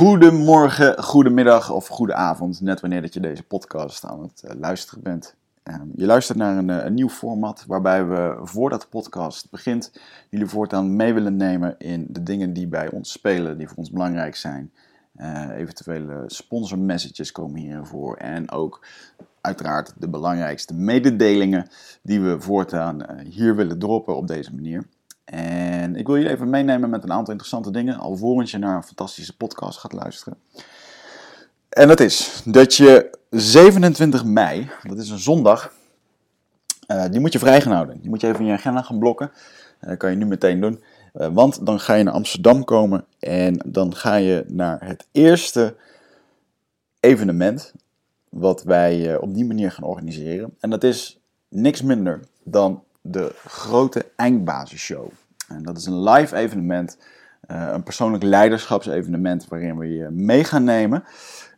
Goedemorgen, goedemiddag of goede avond, net wanneer dat je deze podcast aan het uh, luisteren bent. Ehm, je luistert naar een, uh, een, nieuw format waarbij we voordat de podcast begint jullie voortaan mee willen nemen in de dingen die bij ons spelen, die voor ons belangrijk zijn. Uh, eventuele sponsor messages komen hierin voor en ook uiteraard de belangrijkste mededelingen die we voortaan hier willen droppen op deze manier. En ik wil jullie even meenemen met een aantal interessante dingen, alvorens je naar een fantastische podcast gaat luisteren. En dat is dat je 27 mei, dat is een zondag, uh, die moet je vrij gaan houden. Die moet je even in je agenda gaan blokken. Uh, dat kan je nu meteen doen. Uh, want dan ga je naar Amsterdam komen en dan ga je naar het eerste evenement wat wij op die manier gaan organiseren. En dat is niks minder dan de grote Eindbasisshow. En dat is een live evenement, uh, een persoonlijk leiderschapsevenement waarin we je mee gaan nemen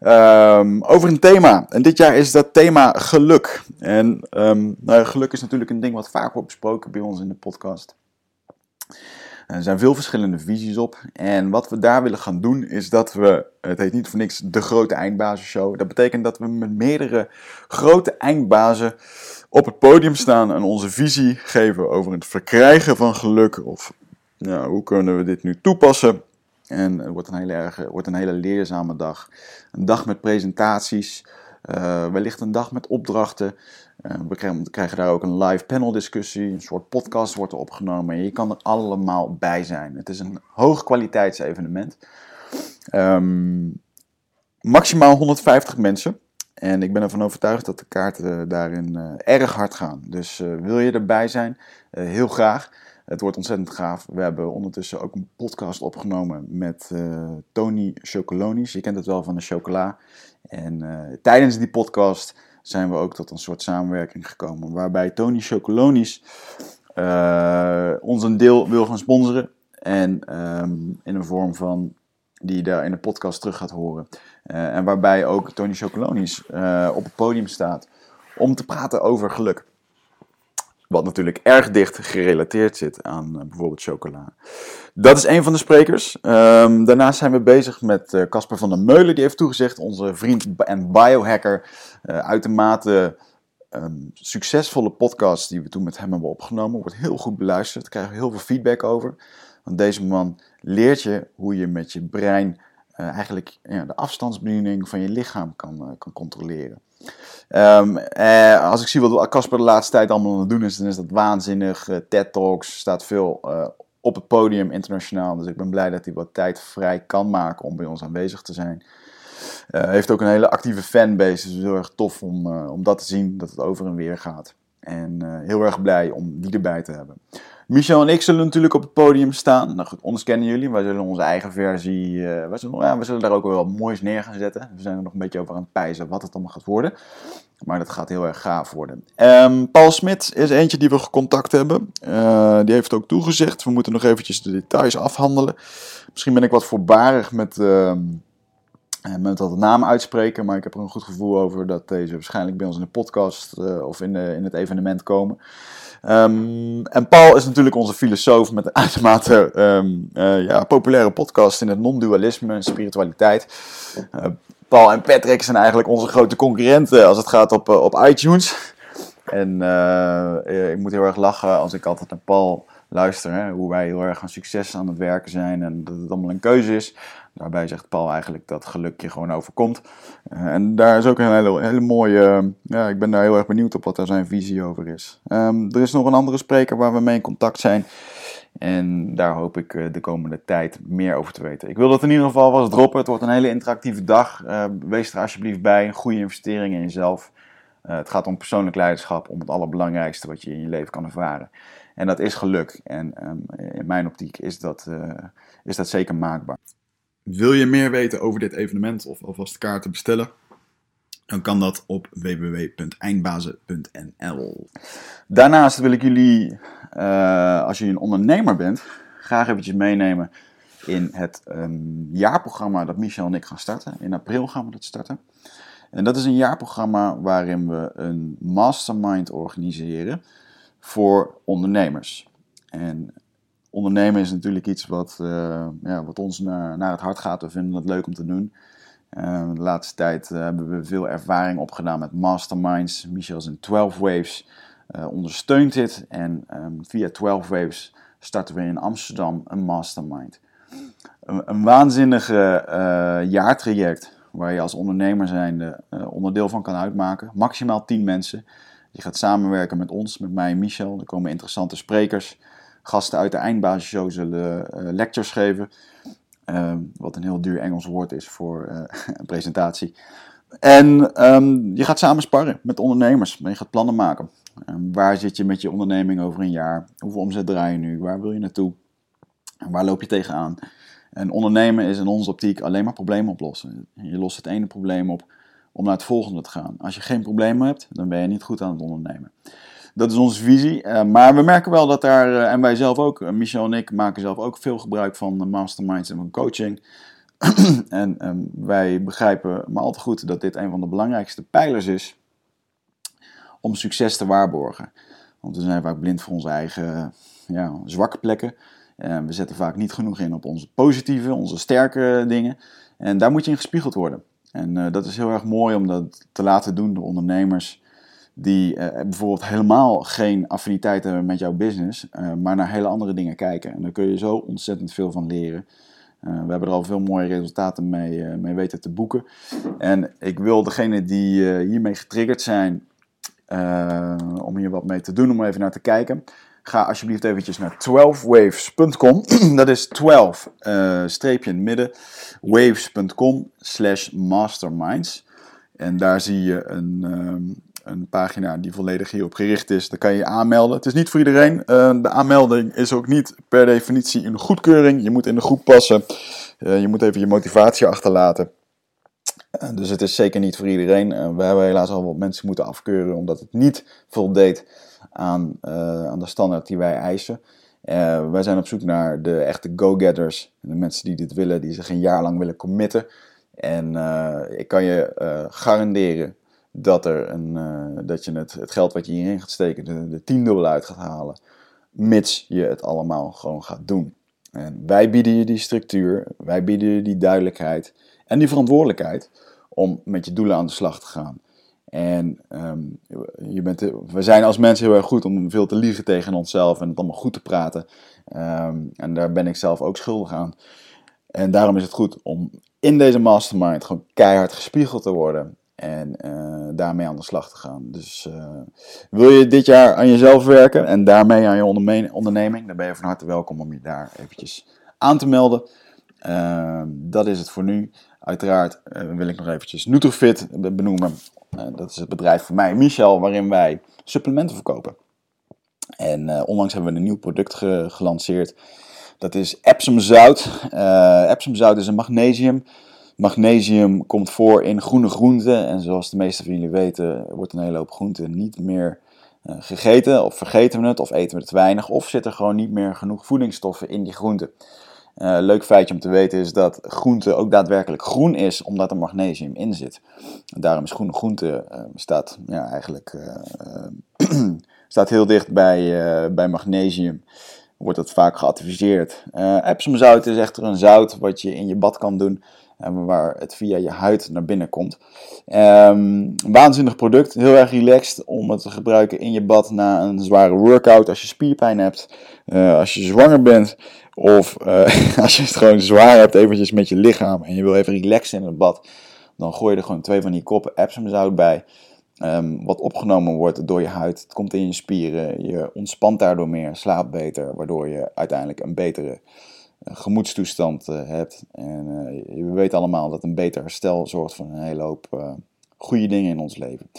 um, over een thema. En dit jaar is dat thema geluk. En um, nou, geluk is natuurlijk een ding wat vaak wordt besproken bij ons in de podcast. Er zijn veel verschillende visies op. En wat we daar willen gaan doen is dat we, het heet niet voor niks de grote eindbazenshow. Dat betekent dat we met meerdere grote eindbazen op het podium staan en onze visie geven over het verkrijgen van geluk. Of ja, hoe kunnen we dit nu toepassen? En het wordt een hele, erg, wordt een hele leerzame dag. Een dag met presentaties, uh, wellicht een dag met opdrachten. Uh, we krijgen, daar ook een live panel discussie, een soort podcast wordt er opgenomen. En je kan er allemaal bij zijn. Het is een hoogkwaliteitsevenement. Um, maximaal 150 mensen. En ik ben ervan overtuigd dat de kaarten daarin uh, erg hard gaan. Dus wil je erbij zijn, heel graag. Het wordt ontzettend gaaf. We hebben ondertussen ook een podcast opgenomen met Tony Chocolonis. Je kent het wel van de chocola. En tijdens die podcast zijn we ook tot een soort samenwerking gekomen. Waarbij Tony Chocolonis ons een deel wil gaan sponsoren. En um, in een vorm van die je daar in de podcast terug gaat horen. Uh, en waarbij ook Tony Chocolonis uh, op het podium staat om te praten over geluk. Wat natuurlijk erg dicht gerelateerd zit aan uh, bijvoorbeeld chocola. Dat is een van de sprekers. Um, daarnaast zijn we bezig met Casper van der Meulen, die heeft toegezegd, onze vriend en biohacker. uitermate um, succesvolle podcast die we toen met hem hebben opgenomen. Wordt heel goed beluisterd, daar krijgen we heel veel feedback over. Want deze man leert je hoe je met je brein uh, eigenlijk ja, de afstandsbediening van je lichaam kan, uh, kan controleren. Um, eh, als ik zie wat Casper de laatste tijd allemaal aan het doen is, dan is dat waanzinnig. TED Talks staat veel op het podium internationaal. Dus ik ben blij dat hij wat tijd vrij kan maken om bij ons aanwezig te zijn. Hij heeft ook een hele actieve fanbase, dus het is heel erg tof om, om dat te zien, dat het over en weer gaat. En heel erg blij om die erbij te hebben. Michel en ik zullen natuurlijk op het podium staan. Nou goed, ons kennen jullie. Wij zullen onze eigen versie. Zullen, ja, we zullen daar ook wel wat moois neer gaan zetten. We zijn er nog een beetje over aan het pijzen wat het allemaal gaat worden. Maar dat gaat heel erg gaaf worden. Um, Paul Smit is eentje die we gecontact hebben. Uh, die heeft ook toegezegd. We moeten nog eventjes de details afhandelen. Misschien ben ik wat voorbarig met. Uh, met dat naam uitspreken, maar ik heb er een goed gevoel over dat deze waarschijnlijk bij ons in de podcast of in, in het evenement komen. Um, en Paul is natuurlijk onze filosoof met een uitermate um, uh, ja, populaire podcast in het non-dualisme en spiritualiteit. Uh, Paul en Patrick zijn eigenlijk onze grote concurrenten als het gaat op, uh, op iTunes. En ik moet heel erg lachen als ik altijd naar Paul luister. Hoe wij heel erg aan succes aan het werken zijn en dat het allemaal een keuze is. Daarbij zegt Paul eigenlijk dat geluk je gewoon overkomt. Uh, en daar is ook een hele, hele mooie. Uh, ja, ik ben daar heel erg benieuwd op wat daar zijn visie over is. Um, er is nog een andere spreker waar we mee in contact zijn. En daar hoop ik uh, de komende tijd meer over te weten. Ik wil dat in ieder geval was droppen. Het wordt een hele interactieve dag. wees er alsjeblieft bij. Een goede investering in jezelf. het gaat om persoonlijk leiderschap, om het allerbelangrijkste wat je in je leven kan ervaren. En dat is geluk. En um, in mijn optiek is dat, is dat zeker maakbaar. Wil je meer weten over dit evenement of alvast kaarten bestellen? Dan kan dat op www.eindbazen.nl. Daarnaast wil ik jullie, uh, als je een ondernemer bent, graag eventjes meenemen in het um, jaarprogramma dat Michel en ik gaan starten. In april gaan we dat starten. En dat is een jaarprogramma waarin we een mastermind organiseren voor ondernemers. En ondernemen is natuurlijk iets wat, ja, wat ons naar, naar het hart gaat. We vinden het leuk om te doen. de laatste tijd hebben we veel ervaring opgedaan met masterminds. Michel in 12 Waves ondersteunt dit. En ehm, via 12 Waves starten we in Amsterdam een mastermind. Een, een waanzinnige jaartraject waar je als ondernemer zijnde onderdeel van kan uitmaken. Maximaal 10 mensen. Je gaat samenwerken met ons, met mij en Michel. Er komen interessante sprekers. Gasten uit de eindbasisshow zullen uh, lectures geven. Uh, wat een heel duur Engels woord is voor een presentatie. En um, je gaat samen sparren met ondernemers. Je gaat plannen maken. Um, waar zit je met je onderneming over een jaar? Hoeveel omzet draai je nu? Waar wil je naartoe? En waar loop je tegenaan? En ondernemen is in onze optiek alleen maar problemen oplossen. Je lost het ene probleem op om naar het volgende te gaan. Als je geen problemen hebt, dan ben je niet goed aan het ondernemen. Dat is onze visie. Uh, maar we merken wel dat daar, uh, en wij zelf ook, uh, Michel en ik maken zelf ook veel gebruik van masterminds en van coaching. en ehm, wij begrijpen maar al te goed dat dit een van de belangrijkste pijlers is om succes te waarborgen. Want we zijn vaak blind voor onze eigen ja, zwakke plekken. We zetten vaak niet genoeg in op onze positieve, onze sterke dingen. En daar moet je in gespiegeld worden. En dat is heel erg mooi om dat te laten doen door ondernemers die uh, bijvoorbeeld helemaal geen affiniteit hebben met jouw business, maar naar hele andere dingen kijken. En daar kun je zo ontzettend veel van leren. we hebben er al veel mooie resultaten mee, mee weten te boeken. En ik wil degene die hiermee getriggerd zijn om hier wat mee te doen, om even naar te kijken. Ga alsjeblieft eventjes naar 12waves.com. Dat is 12 uh, streepje in het midden. Waves.com slash masterminds. En daar zie je een, um, een pagina die volledig hierop gericht is. Daar kan je je aanmelden. Het is niet voor iedereen. Uh, de aanmelding is ook niet per definitie een goedkeuring. Je moet in de groep passen. Uh, je moet even je motivatie achterlaten. Uh, dus het is zeker niet voor iedereen. we hebben helaas al wat mensen moeten afkeuren omdat het niet voldeed aan, aan de standaard die wij eisen. Wij zijn op zoek naar de echte go-getters. De mensen die dit willen, die zich een jaar lang willen committen. En ik kan je garanderen dat, er een, dat je het, het geld wat je hierin gaat steken, de, de tiendubbel uit gaat halen. Mits je het allemaal gewoon gaat doen. En wij bieden je die structuur, wij bieden je die duidelijkheid en die verantwoordelijkheid om met je doelen aan de slag te gaan. En um, je bent, we zijn als mensen heel erg goed om veel te liegen tegen onszelf en het allemaal goed te praten. Um, en daar ben ik zelf ook schuldig aan. En daarom is het goed om in deze mastermind gewoon keihard gespiegeld te worden. En uh, daarmee aan de slag te gaan. Dus uh, wil je dit jaar aan jezelf werken en daarmee aan je onderneming, dan ben je van harte welkom om je daar eventjes aan te melden. Uh, dat is het voor nu. Uiteraard uh, wil ik nog eventjes Nutrofit benoemen. Dat is het bedrijf van mij, Michel, waarin wij supplementen verkopen. En onlangs hebben we een nieuw product ge gelanceerd. Dat is Epsom zout. Epsom zout is een magnesium. Magnesium komt voor in groene groenten. En zoals de meeste van jullie weten, wordt een hele hoop groenten niet meer gegeten. Of vergeten we het, of eten we het weinig. Of zit er gewoon niet meer genoeg voedingsstoffen in die groenten. Uh, leuk feitje om te weten is dat groente ook daadwerkelijk groen is, omdat er magnesium in zit. daarom is groene groente uh, staat, ja, eigenlijk, staat heel dicht bij, bij magnesium. Wordt dat vaak geadviseerd. Epsomzout is echter een zout wat je in je bad kan doen waar het via je huid naar binnen komt. Um, waanzinnig product, heel erg relaxed om het te gebruiken in je bad na een zware workout. Als je spierpijn hebt, uh, als je zwanger bent of uh, als je het gewoon zwaar hebt eventjes met je lichaam en je wil even relaxen in het bad. Dan gooi je er gewoon twee van die koppen Epsom zout bij. Um, wat opgenomen wordt door je huid. Het komt in je spieren. Je ontspant daardoor meer, slaapt beter. Waardoor je uiteindelijk een betere gemoedstoestand uh, hebt. En uh, we weten allemaal dat een beter herstel zorgt voor een hele hoop uh, goede dingen in ons leven.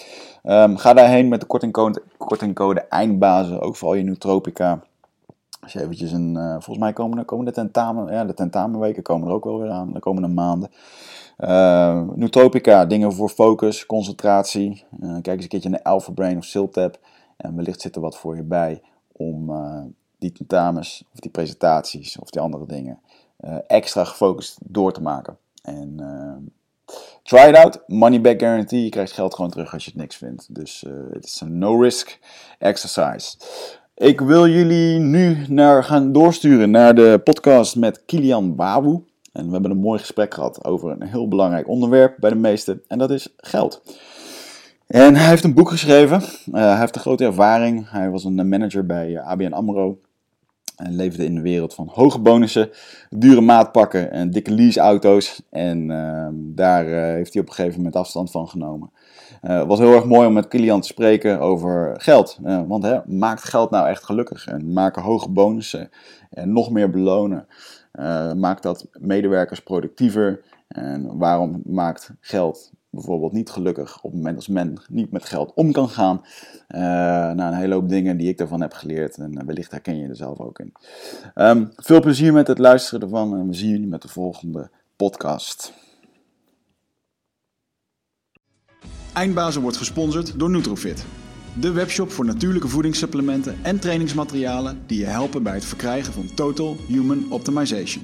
Um, ga daarheen met de kortingcode, kortingcode eindbazen, ook voor al je nootropica. Als je eventjes een, volgens mij komen, de tentamen, ja, de tentamenweken komen er ook wel weer aan, de komende maanden. Uh, nootropica, dingen voor focus, concentratie. kijk eens een keertje naar Alpha Brain of Siltap. En wellicht zit er wat voor je bij om die tentamens of die presentaties of die andere dingen uh, extra gefocust door te maken. En uh, try it out, money back guarantee. Je krijgt geld gewoon terug als je het niks vindt. Dus uh, het is een no risk exercise. Ik wil jullie nu naar gaan doorsturen naar de podcast met Kilian Bawu. En we hebben een mooi gesprek gehad over een heel belangrijk onderwerp bij de meesten. En dat is geld. En hij heeft een boek geschreven. Hij heeft een grote ervaring. Hij was een manager bij eh, ABN AMRO. En leefde in de wereld van hoge bonussen, dure maatpakken en dikke leaseauto's. En uh, daar uh, heeft hij op een gegeven moment afstand van genomen. Het uh, was heel erg mooi om met Kilian te spreken over geld. want hè, maakt geld nou echt gelukkig? En maken hoge bonussen en nog meer belonen. maakt dat medewerkers productiever? En waarom maakt geld bijvoorbeeld niet gelukkig op het moment als men niet met geld om kan gaan. Uh, nou, een hele hoop dingen die ik daarvan heb geleerd en uh, wellicht herken je er zelf ook in. Um, veel plezier met het luisteren ervan en we zien jullie met de volgende podcast. Eindbazen wordt gesponsord door Nutrofit. De webshop voor natuurlijke voedingssupplementen en trainingsmaterialen die je helpen bij het verkrijgen van Total Human Optimization.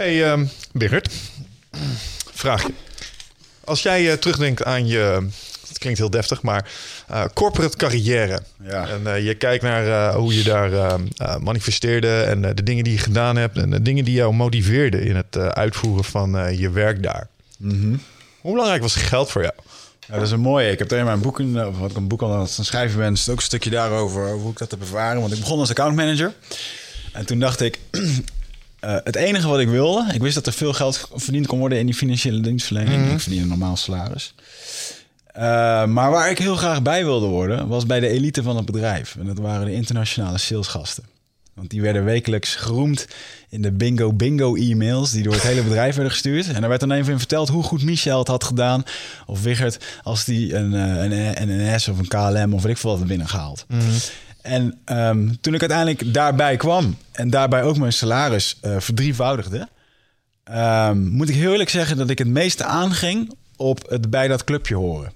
Hey um, Birgert, vraagje. Als jij uh, terugdenkt aan je, het klinkt heel deftig, maar uh, corporate carrière. Ja. En uh, je kijkt naar hoe je daar manifesteerde en de dingen die je gedaan hebt en de dingen die jou motiveerden in het uitvoeren van je werk daar. Mm -hmm. Hoe belangrijk was geld voor jou? Ja, dat is een mooie. Ik heb tegen mijn boek, of wat ik een boek al aan het schrijven ben, is ook een stukje daarover hoe ik dat heb ervaren. Want ik begon als accountmanager. En toen dacht ik, Uh, het enige wat ik wilde, ik wist dat er veel geld verdiend kon worden in die financiële dienstverlening. Mm -hmm. Ik verdien een normaal salaris. Uh, maar waar ik heel graag bij wilde worden, was bij de elite van het bedrijf. En dat waren de internationale salesgasten. Want die werden wekelijks geroemd in de bingo bingo e-mails die door het hele bedrijf werden gestuurd. En daar werd dan even in verteld hoe goed Michel het had gedaan. Of Wigert als die een, een, een NS of een KLM of weet ik veel wat had binnengehaald. Mm -hmm. En um, toen ik uiteindelijk daarbij kwam en daarbij ook mijn salaris uh, verdrievoudigde, um, moet ik heel eerlijk zeggen dat ik het meeste aanging op het bij dat clubje horen.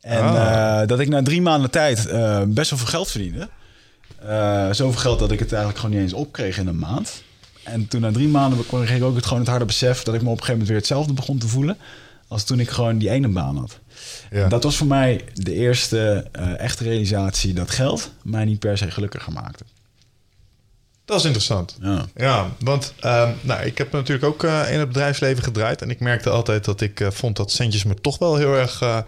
En oh. uh, dat ik na drie maanden tijd uh, best wel veel geld verdiende. zoveel geld dat ik het eigenlijk gewoon niet eens opkreeg in een maand. En toen na drie maanden kreeg ik ook het, gewoon het harde besef dat ik me op een gegeven moment weer hetzelfde begon te voelen. Als toen ik gewoon die ene baan had. Ja. Dat was voor mij de eerste uh, echte realisatie dat geld mij niet per se gelukkiger maakte. Dat is interessant. Ja, ja want uh, nou, ik heb natuurlijk ook uh, in het bedrijfsleven gedraaid. En ik merkte altijd dat ik uh, vond dat centjes me toch wel heel erg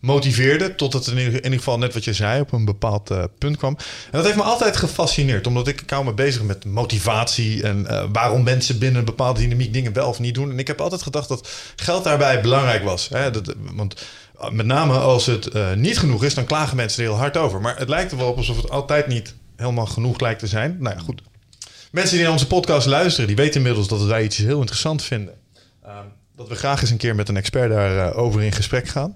motiveerde. Tot het in ieder, geval net wat je zei op een bepaald punt kwam. En dat heeft me altijd gefascineerd. Omdat ik hou me bezig met motivatie. En waarom mensen binnen een bepaalde dynamiek dingen wel of niet doen. En ik heb altijd gedacht dat geld daarbij belangrijk was. Hè? Dat, want met name als het uh, niet genoeg is, dan klagen mensen er heel hard over. Maar het lijkt er wel op alsof het altijd niet helemaal genoeg lijkt te zijn. Nou ja, goed. Mensen die naar onze podcast luisteren, die weten inmiddels dat wij iets heel interessant vinden. Uh, dat we graag eens een keer met een expert daarover uh, over in gesprek gaan.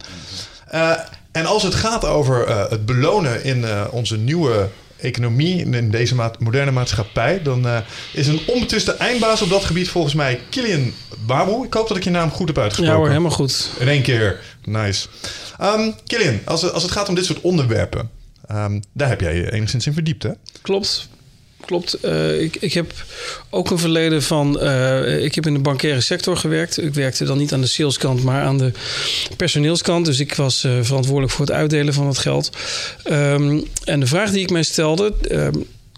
Uh, en als het gaat over het belonen in onze nieuwe economie, in deze moderne maatschappij, dan is een onbetwiste eindbaas op dat gebied volgens mij Kilian Babu. Ik hoop dat ik je naam goed heb uitgesproken. Ja hoor, helemaal goed. In één keer. Nice. Um, Killian, als, het, als het gaat om dit soort onderwerpen, um, daar heb jij je enigszins in verdiept, hè? Klopt. Klopt. Uh, ik, ik heb ook een verleden van. Uh, ik heb in de bankaire sector gewerkt. Ik werkte dan niet aan de saleskant, maar aan de personeelskant. Dus ik was uh, verantwoordelijk voor het uitdelen van het geld. Um, en de vraag die ik mij stelde.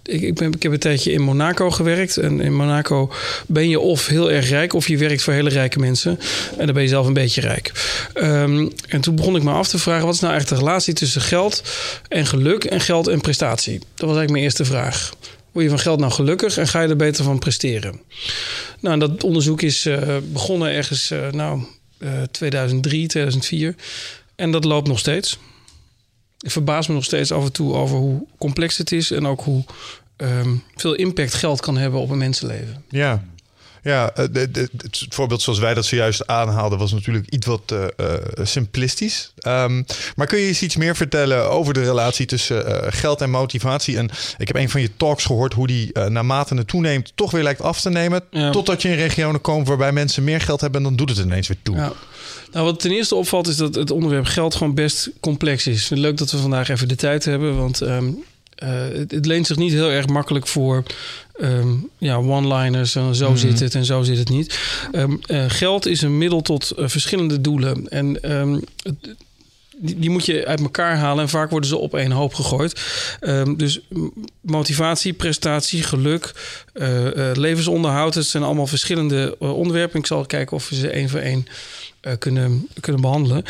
Ik, ik, ik, heb een tijdje in Monaco gewerkt. En in Monaco ben je of heel erg rijk, of je werkt voor hele rijke mensen. En dan ben je zelf een beetje rijk. Um, en toen begon ik me af te vragen: wat is nou eigenlijk de relatie tussen geld en geluk en geld en prestatie? Dat was eigenlijk mijn eerste vraag. Word je van geld nou gelukkig en ga je er beter van presteren? Nou, dat onderzoek is uh, begonnen ergens, uh, nou, uh, 2003, 2004. En dat loopt nog steeds. ik verbaas me nog steeds af en toe over hoe complex het is en ook hoe ehm, veel impact geld kan hebben op een mensenleven. Ja. Ja, eh, de, de, het voorbeeld zoals wij dat zojuist aanhaalden was natuurlijk iets wat uh, uh, simplistisch. Um, maar kun je eens iets meer vertellen over de relatie tussen uh, geld en motivatie? En ik heb een van je talks gehoord hoe die naarmate het toeneemt toch weer lijkt af te nemen. Ja. Totdat je in regionen komt waarbij mensen meer geld hebben, dan doet het ineens weer toe. Ja. Nou, wat ten eerste opvalt is dat het onderwerp geld gewoon best complex is. Leuk dat we vandaag even de tijd hebben, want um, het, het leent zich niet heel erg makkelijk voor Um, ja, one-liners, uh, zo mm zit het en zo zit het niet. Um, uh, geld is een middel tot uh, verschillende doelen. En um, die, die, moet je uit elkaar halen en vaak worden ze op één hoop gegooid. dus motivatie, prestatie, geluk, levensonderhoud, het zijn allemaal verschillende onderwerpen. Ik zal kijken of we ze één voor één kunnen, kunnen behandelen.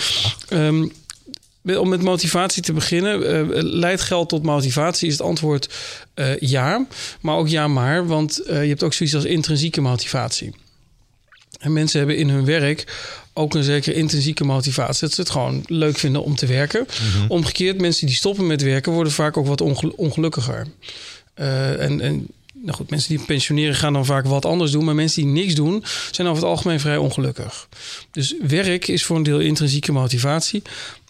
Om met motivatie te beginnen, uh, leidt geld tot motivatie? Is het antwoord uh, ja, maar ook ja maar, want uh, je hebt ook zoiets als intrinsieke motivatie. En mensen hebben in hun werk ook een zekere intrinsieke motivatie. Dat ze het gewoon leuk vinden om te werken. Mm -hmm. Omgekeerd, mensen die stoppen met werken worden vaak ook wat ongel ongelukkiger. en, en nou goed, mensen die pensioneren gaan dan vaak wat anders doen. Maar mensen die niks doen, zijn over het algemeen vrij ongelukkig. Dus werk is voor een deel intrinsieke motivatie.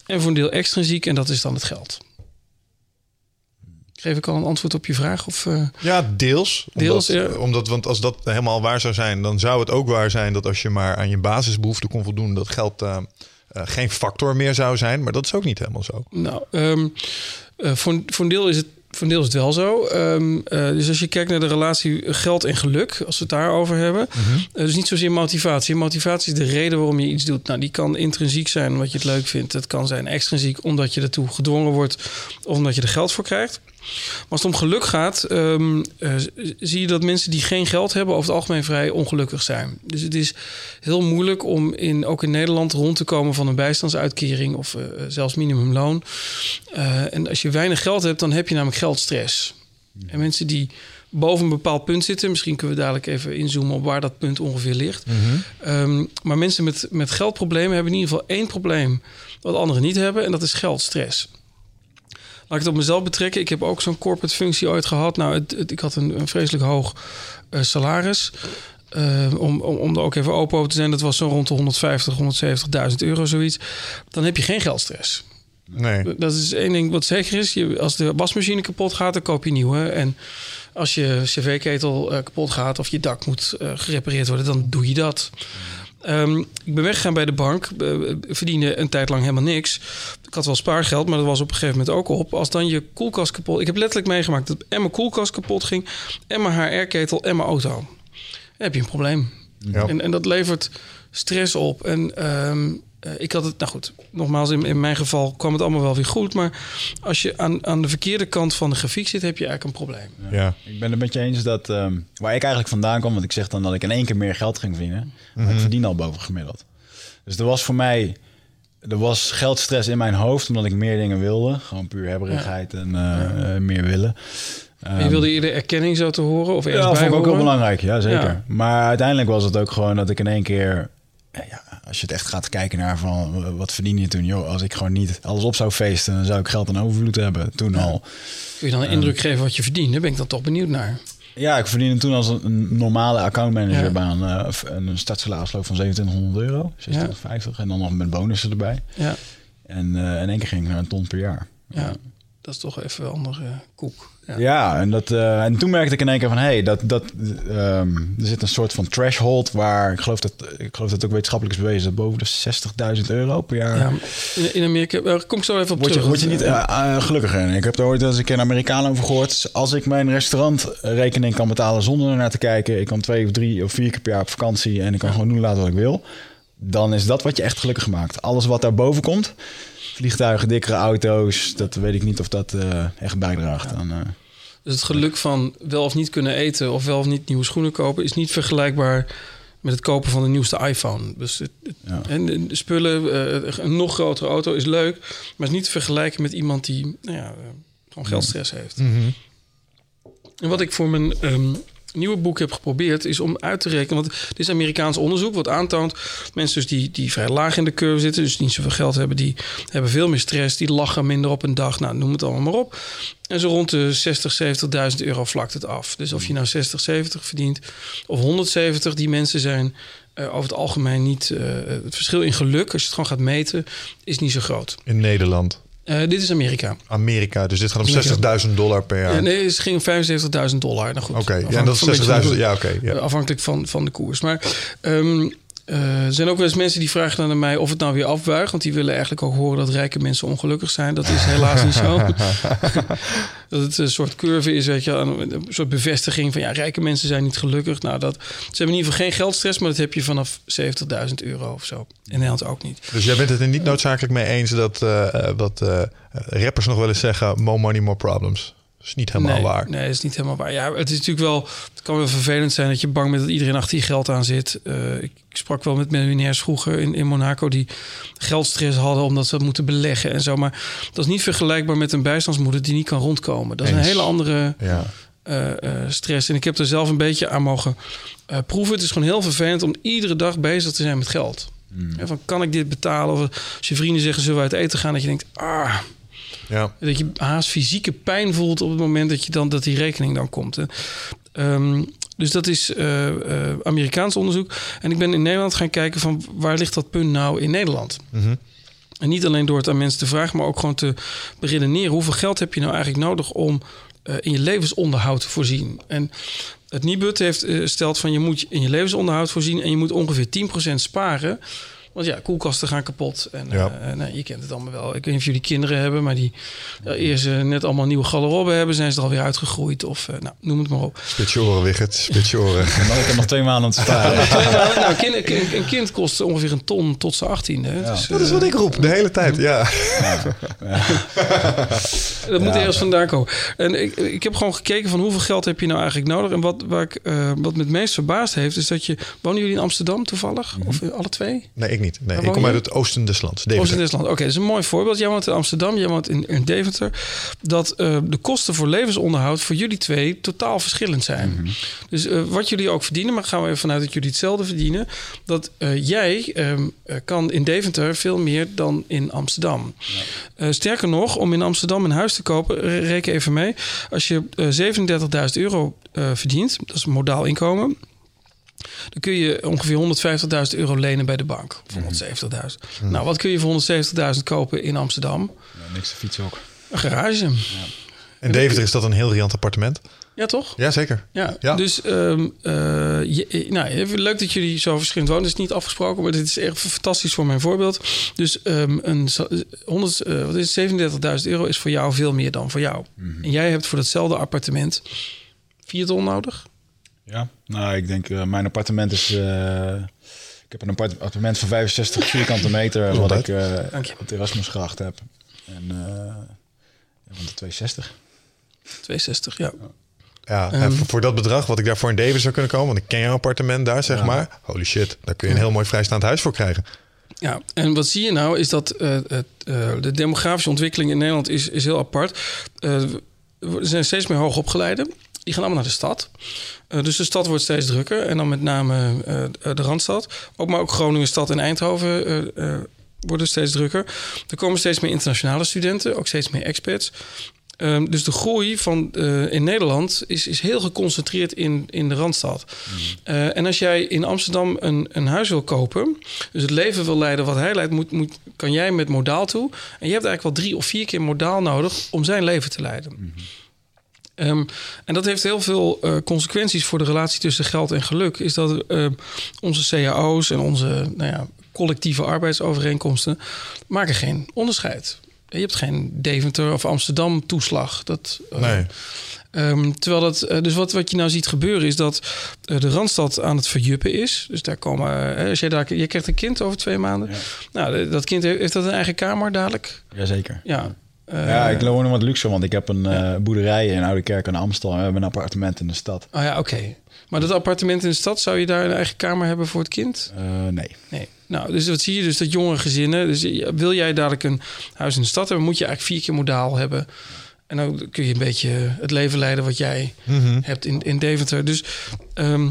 En voor een deel extrinsiek en dat is dan het geld. Geef ik al een antwoord op je vraag? Of, uh... Ja, deels. Deels, omdat, ja. omdat, want als dat helemaal waar zou zijn, dan zou het ook waar zijn dat als je maar aan je basisbehoeften kon voldoen, dat geld uh, uh, geen factor meer zou zijn. Maar dat is ook niet helemaal zo. Nou, um, voor, voor een deel is het voor een deel is het wel zo. Um, uh, dus als je kijkt naar de relatie geld en geluk, als we het daarover hebben, mm -hmm. uh, dus niet zozeer motivatie. Motivatie is de reden waarom je iets doet. Nou, die kan intrinsiek zijn omdat je het leuk vindt. Het kan zijn extrinsiek omdat je ertoe gedwongen wordt of omdat je er geld voor krijgt. Maar als het om geluk gaat, um, uh, zie je dat mensen die geen geld hebben over het algemeen vrij ongelukkig zijn. Dus het is heel moeilijk om in, ook in Nederland rond te komen van een bijstandsuitkering of uh, zelfs minimumloon. Uh, en als je weinig geld hebt, dan heb je namelijk geldstress. En mensen die boven een bepaald punt zitten, misschien kunnen we dadelijk even inzoomen op waar dat punt ongeveer ligt. Mm -hmm. um, maar mensen met, met geldproblemen hebben in ieder geval één probleem wat anderen niet hebben, en dat is geldstress. Laat ik het op mezelf betrekken. Ik heb ook zo'n corporate functie ooit gehad. Nou, het, het, ik had een, een vreselijk hoog uh, salaris. Uh, om, om, om er ook even open over te zijn, dat was zo rond de 150, 170.000 euro, zoiets. Dan heb je geen geldstress. Nee. Dat is één ding wat zeker is. Je, als de wasmachine kapot gaat, dan koop je nieuwe. En als je cv-ketel uh, kapot gaat of je dak moet uh, gerepareerd worden, dan doe je dat. Um, ik ben weggegaan bij de bank, uh, verdiende een tijd lang helemaal niks. Ik had wel spaargeld, maar dat was op een gegeven moment ook op. Als dan je koelkast kapot... Ik heb letterlijk meegemaakt dat en mijn koelkast kapot ging... en mijn HR-ketel en mijn auto. Dan heb je een probleem. Ja. En, en dat levert stress op. En um, uh, ik had het... Nou goed, nogmaals, in, in mijn geval kwam het allemaal wel weer goed. Maar als je aan, aan de verkeerde kant van de grafiek zit... heb je eigenlijk een probleem. Ja. ja. Ik ben het met je eens dat... Um, waar ik eigenlijk vandaan kwam... want ik zeg dan dat ik in één keer meer geld ging verdienen... Mm -hmm. maar ik verdien al boven gemiddeld. Dus er was voor mij er was geldstress in mijn hoofd omdat ik meer dingen wilde. Gewoon puur hebberigheid ja. en uh, ja. uh, meer willen. Um, je wilde eerder erkenning zo te horen? Of ja, vond ik ook wel belangrijk. Ja, zeker. Ja. Maar uiteindelijk was het ook gewoon dat ik in één keer... Ja, als je het echt gaat kijken naar van wat verdien je toen? Joh, als ik gewoon niet alles op zou feesten... dan zou ik geld aan overvloed hebben, toen al. Kun je dan een um, indruk geven wat je verdient? Daar ben ik dan toch benieuwd naar. Ja, ik verdiende toen als een normale accountmanagerbaan ja. uh, een startsalarisloop van 2700 euro, 2650 ja. en dan nog met bonussen erbij. Ja. En uh, in één keer ging ik naar een ton per jaar. Ja, dat is toch even een andere koek. Ja, ja en, dat, uh, en toen merkte ik in één keer van... hé, hey, dat, dat, um, er zit een soort van threshold... waar ik geloof dat, ik geloof dat het ook wetenschappelijk is bewezen... boven de 60.000 euro per jaar. Ja, in, Amerika... Uh, kom ik zo even op word terug. Je, word je niet uh, uh, gelukkiger. Ik heb er ooit eens een keer een Amerikaan over gehoord. Als ik mijn restaurantrekening kan betalen zonder ernaar te kijken... ik kan twee of drie of vier keer per jaar op vakantie... en ik kan ja. gewoon doen laten wat ik wil... dan is dat wat je echt gelukkig maakt. Alles wat daarboven komt... vliegtuigen, dikkere auto's... dat weet ik niet of dat uh, echt bijdraagt ja. aan... Uh, dus het geluk van wel of niet kunnen eten of wel of niet nieuwe schoenen kopen is niet vergelijkbaar met het kopen van de nieuwste iPhone. Dus het, het, ja. en de spullen, uh, een nog grotere auto is leuk, maar is niet te vergelijken met iemand die nou ja, uh, gewoon geldstress heeft. Mm -hmm. En wat ik voor mijn um, nieuwe boek heb geprobeerd, is om uit te rekenen. Want dit is Amerikaans onderzoek wat aantoont. Mensen dus die, die vrij laag in de curve zitten, dus niet zoveel geld hebben, die hebben veel meer stress, die lachen minder op een dag. Nou, noem het allemaal maar op. En zo rond de 60, 70.000 euro vlakt het af. Dus of je nou 60, 70 verdient of 170, die mensen zijn uh, over het algemeen niet. Uh, het verschil in geluk, als je het gewoon gaat meten, is niet zo groot. In Nederland. Uh, dit is Amerika. Amerika, dus dit gaat om 60.000 dollar per jaar. Nee, het ging om 75.000 dollar. Nou goed. Oké, okay, ja, dat is 60.000. Ja, oké. Okay, ja. Afhankelijk van, van de koers. Maar um, uh, er zijn ook wel eens mensen die vragen dan aan mij of het nou weer afbuigt. Want die willen eigenlijk ook horen dat rijke mensen ongelukkig zijn. Dat is helaas niet zo. dat het een soort curve is, weet je, een soort bevestiging van ja, rijke mensen zijn niet gelukkig. Nou, dat, ze hebben in ieder geval geen geldstress, maar dat heb je vanaf 70.000 euro of zo. In Nederland ook niet. Dus jij bent het er niet noodzakelijk mee eens dat uh, wat uh, rappers nog wel eens zeggen: more money, more problems is niet helemaal nee, waar. Nee, dat is niet helemaal waar. Ja, het is natuurlijk wel. Het kan wel vervelend zijn dat je bang bent dat iedereen achter je geld aan zit. Uh, ik sprak wel met miljonairs vroeger in, in Monaco die geldstress hadden omdat ze dat moeten beleggen en zo. Maar dat is niet vergelijkbaar met een bijstandsmoeder die niet kan rondkomen. Dat is een hele andere ja. uh, uh, stress. En ik heb er zelf een beetje aan mogen proeven. Het is gewoon heel vervelend om iedere dag bezig te zijn met geld. Mm. Ja, van kan ik dit betalen? Of als je vrienden zeggen zullen we uit eten gaan, dat je denkt ah ja. Dat je haast fysieke pijn voelt op het moment dat, je dan, dat die rekening dan komt. Um, dus dat is uh, uh, Amerikaans onderzoek. En ik ben in Nederland gaan kijken van waar ligt dat punt nou in Nederland? Mm -hmm. En niet alleen door het aan mensen te vragen, maar ook gewoon te beredeneren. Hoeveel geld heb je nou eigenlijk nodig om uh, in je levensonderhoud te voorzien? En het Nibud heeft stelt van je moet in je levensonderhoud voorzien en je moet ongeveer 10% sparen want ja, koelkasten gaan kapot. En ja. uh, nou, je kent het allemaal wel. Ik weet niet of jullie kinderen hebben, maar die uh, eerst uh, net allemaal nieuwe garderobe hebben, zijn ze er alweer uitgegroeid. Of nou, noem het maar op. Spits je oren, Wigert. Je oren. ik heb nog twee maanden te staan. nou, kind, een, een, kind kost ongeveer een ton tot zijn achttiende. Ja. Dus, dat is wat ik roep de hele tijd, ja. ja. dat moet ergens vandaan komen. En ik, ik heb gewoon gekeken van hoeveel geld heb je nou eigenlijk nodig. En wat, waar ik, wat me het meest verbaasd heeft, is dat je... Wonen jullie in Amsterdam toevallig? Mm -hmm. Of alle twee? Nee, ik niet. Nee, ik kom uit het oosten des lands. Deventer. Oosten des lands. Oké, okay, dat is een mooi voorbeeld. Jij woont in Amsterdam, jij woont in, in Deventer. Dat uh, de kosten voor levensonderhoud voor jullie twee totaal verschillend zijn. Mm -hmm. Dus uh, wat jullie ook verdienen, maar gaan we even vanuit dat jullie hetzelfde verdienen. Dat uh, jij um, kan in Deventer veel meer dan in Amsterdam. Ja. sterker nog, om in Amsterdam een huis te kopen, reken even mee. Als je 37.000 euro verdient, dat is een modaal inkomen dan kun je ongeveer 150.000 euro lenen bij de bank. Voor 170.000. Mm. Nou, wat kun je voor 170.000 kopen in Amsterdam? Ja, niks te fietsen ook. Een garage. Ja. En Deventer is dat een heel riant appartement? Ja, toch? Ja, zeker. Ja, ja. dus um, uh, je, nou, leuk dat jullie zo verschillend wonen. Het is niet afgesproken, maar dit is echt fantastisch voor mijn voorbeeld. Dus um, een 100, uh, wat is 37.000 euro is voor jou veel meer dan voor jou. Mm -hmm. En jij hebt voor datzelfde appartement vier ton nodig? Ja, nou, ik denk uh, mijn appartement is. Uh, ik heb een appartement van 65 vierkante meter, wat ik uh, op de Erasmusgracht heb. En van de 260. 260, ja. Ja, um, voor dat bedrag wat ik daarvoor in Davis zou kunnen komen, want ik ken jouw appartement daar, zeg ja. maar. Holy shit, daar kun je een heel mooi vrijstaand huis voor krijgen. Ja, en wat zie je nou is dat uh, uh, de demografische ontwikkeling in Nederland is, is heel apart. Uh, er zijn steeds meer hoogopgeleiden. Die gaan allemaal naar de stad. Uh, dus de stad wordt steeds drukker. En dan met name uh, de Randstad. Ook maar ook Groningen, stad en Eindhoven uh, worden steeds drukker. Er komen steeds meer internationale studenten. Ook steeds meer expats. Um, dus de groei van, in Nederland is, is heel geconcentreerd in, in de Randstad. Mm. en als jij in Amsterdam een, een huis wil kopen... dus het leven wil leiden wat hij leidt... Moet, moet, kan jij met modaal toe. En je hebt eigenlijk wel drie of vier keer modaal nodig... om zijn leven te leiden. Mm -hmm. Um, en dat heeft heel veel uh, consequenties voor de relatie tussen geld en geluk. Is dat uh, onze cao's en onze nou ja, collectieve arbeidsovereenkomsten maken geen onderscheid. Je hebt geen Deventer of Amsterdam toeslag. Dat, uh, nee. Um, terwijl dat, dus wat, wat je nou ziet gebeuren is dat de Randstad aan het verjuppen is. Dus daar komen, als jij daar, je krijgt een kind over twee maanden. Ja. Nou, dat kind heeft, heeft dat een eigen kamer dadelijk? Jazeker. Ja. Uh, ja, ik woon nog wat luxe, want ik heb een ja. uh, boerderij in Oude Kerk in Amstel. En we hebben een appartement in de stad. Oh ja, oké. Okay. Maar dat appartement in de stad, zou je daar een eigen kamer hebben voor het kind? Uh, nee. Nee. Nou, dus wat zie je dus dat jongere gezinnen... Dus wil jij dadelijk een huis in de stad hebben... moet je eigenlijk vier keer modaal hebben... En dan kun je een beetje het leven leiden wat jij Mhm. hebt in, in Deventer. Dus ehm,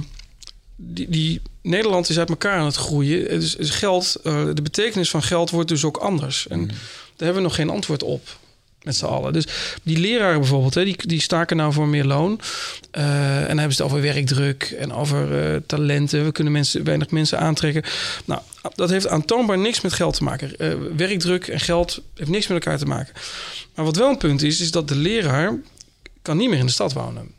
die, die Nederland is uit elkaar aan het groeien. Dus, dus geld, eh, de betekenis van geld wordt dus ook anders. En daar hebben we nog geen antwoord op. Met z'n allen. Dus die leraren bijvoorbeeld, hè, die, die staken nou voor meer loon. Eh, en dan hebben ze het over werkdruk en over eh, talenten. We kunnen mensen, weinig mensen aantrekken. Nou, dat heeft aantoonbaar niks met geld te maken. Eh, werkdruk en geld heeft niks met elkaar te maken. Maar wat wel een punt is, is dat de leraar kan niet meer in de stad wonen.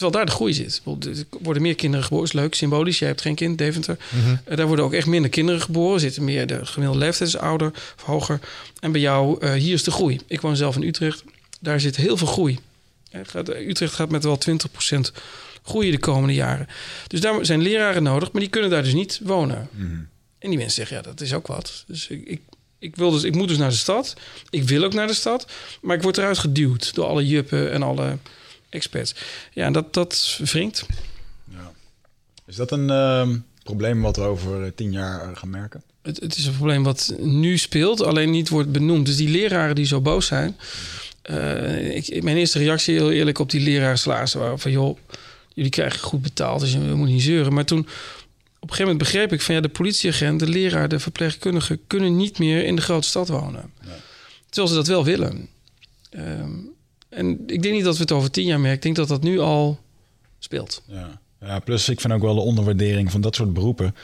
Terwijl daar de groei zit. Er worden meer kinderen geboren, is leuk, symbolisch. Jij hebt geen kind, Deventer. Eh, daar worden ook echt minder kinderen geboren. Zitten meer, de gemiddelde leeftijd is ouder of hoger. En bij jou, eh, hier is de groei. Ik woon zelf in Utrecht. Daar zit heel veel groei. Eh, Utrecht gaat met wel 20% groeien de komende jaren. Dus daar zijn leraren nodig, maar die kunnen daar dus niet wonen. En die mensen zeggen, ja, dat is ook wat. Dus ik, ik, ik, wil dus, ik moet dus naar de stad. Ik wil ook naar de stad. Maar ik word eruit geduwd door alle juppen en alle experts. Ja, dat, dat wringt. Is dat een ehm, probleem wat we over eh, tien jaar eh, gaan merken? Het, het is een probleem wat nu speelt, alleen niet wordt benoemd. Dus die leraren die zo boos zijn. eh, ik, mijn eerste reactie, heel eerlijk, op die leraarsalarissen waren van... joh, jullie krijgen goed betaald, dus je moet niet zeuren. Maar toen, op een gegeven moment begreep ik van... ja, de politieagent, de leraar, de verpleegkundige... kunnen niet meer in de grote stad wonen. Terwijl ze dat wel willen. Ehm, en ik denk niet dat we het over tien jaar merken. Ik denk dat dat nu al speelt. Ja. ja, plus ik vind ook wel de onderwaardering van dat soort beroepen.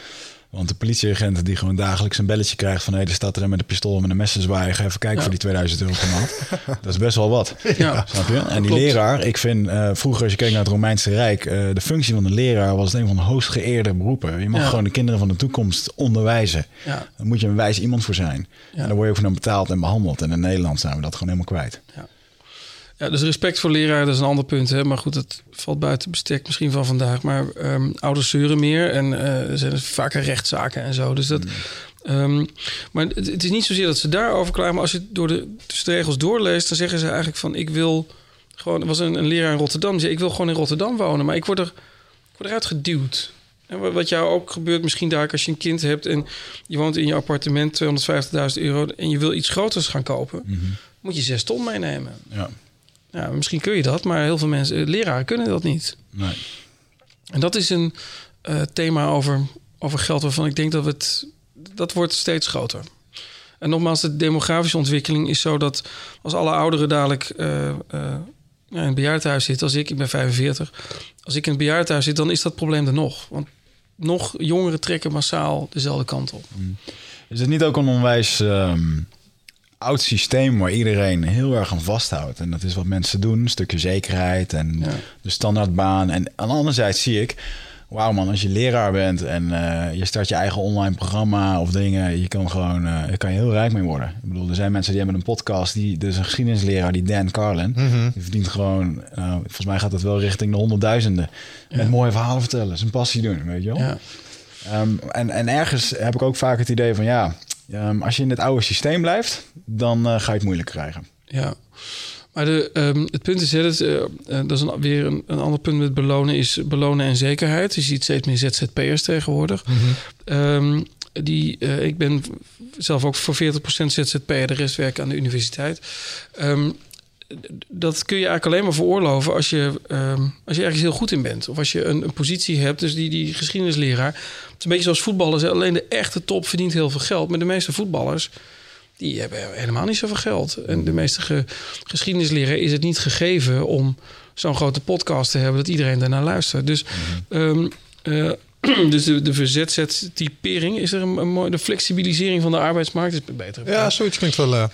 Want de politieagent die gewoon dagelijks een belletje krijgt van... hé, er staat er met een pistool en met een mes zwaaien. Ga even kijken Ja. voor die 2000 euro per maand. dat is best wel wat. Ja. Snap je? En die Klopt. leraar, ik vind eh, vroeger als je keek naar het Romeinse Rijk... eh, de functie van de leraar was een van de hoogst geëerde beroepen. Je mag Ja. gewoon de kinderen van de toekomst onderwijzen. Ja. Daar moet je een wijs iemand voor zijn. Ja. En daar word je ook voor betaald en behandeld. En in Nederland zijn we dat gewoon helemaal kwijt. Ja, dus respect voor leraren, dat is een ander punt. Hè? Maar goed, dat valt buiten bestek misschien van vandaag. Maar ehm, ouders zeuren meer en eh, er zijn dus vaker rechtszaken en zo. Dus dat, ehm, maar het, het is niet zozeer dat ze daarover klagen. Maar als je door de, dus de regels doorleest, dan zeggen ze eigenlijk van... ik wil gewoon... Er was een, een leraar in Rotterdam die zei... ik wil gewoon in Rotterdam wonen, maar ik word, er, ik word eruit geduwd. En wat- jou ook gebeurt misschien daar als je een kind hebt... en je woont in je appartement 250.000 euro... en je wil iets groters gaan kopen... moet je zes ton meenemen. Ja, Ja, misschien kun je dat, maar heel veel mensen, eh, leraren kunnen dat niet. nee. En dat is een eh, thema over, over geld waarvan ik denk dat het, dat wordt steeds groter. En nogmaals, de demografische ontwikkeling is zo dat als alle ouderen dadelijk eh, ja, in het bejaardenhuis zitten, als ik, ik ben 45, als ik in het bejaardenhuis zit, dan is dat probleem er nog. Want nog jongeren trekken massaal dezelfde kant op. Is het niet ook een onwijs ehm, oud systeem waar iedereen heel erg aan vasthoudt? En dat is wat mensen doen, een stukje zekerheid en Ja. de standaardbaan. En aan de andere zijde zie ik, wauw man, als je leraar bent en eh, je start je eigen online programma of dingen, je kan gewoon, eh je kan je heel rijk mee worden. Ik bedoel, er zijn mensen die hebben een podcast, die, is een geschiedenisleraar, die Dan Carlin, die verdient gewoon, nou, volgens mij gaat dat wel richting de honderdduizenden. Met mooie verhalen vertellen, zijn passie doen, weet je wel? Ja. Ehm, en, en ergens heb ik ook vaak het idee van ja, ehm, als je in het oude systeem blijft, dan eh, ga je het moeilijk krijgen. Ja, maar de, ehm, het punt is, hè, dat, eh, eh, dat is een, weer een, een ander punt met belonen, is belonen en zekerheid. Je ziet steeds meer ZZP'ers tegenwoordig. Ehm, die, eh, ik ben zelf ook voor 40% ZZP'er, de rest werken aan de universiteit. Ehm, dat kun je eigenlijk alleen maar veroorloven als je, ehm, als je ergens heel goed in bent. Of als je een, een positie hebt, dus die, die geschiedenisleraar. Het is een beetje zoals voetballers. Alleen de echte top verdient heel veel geld. Maar de meeste voetballers, die hebben helemaal niet zoveel geld. En de meeste ge, geschiedenisleraar is het niet gegeven om zo'n grote podcast te hebben dat iedereen daarnaar luistert. Dus, ehm, eh, dus de, de verzetzettypering is er een, een mooi. De flexibilisering van de arbeidsmarkt is beter. Ja, zoiets klinkt wel... eh,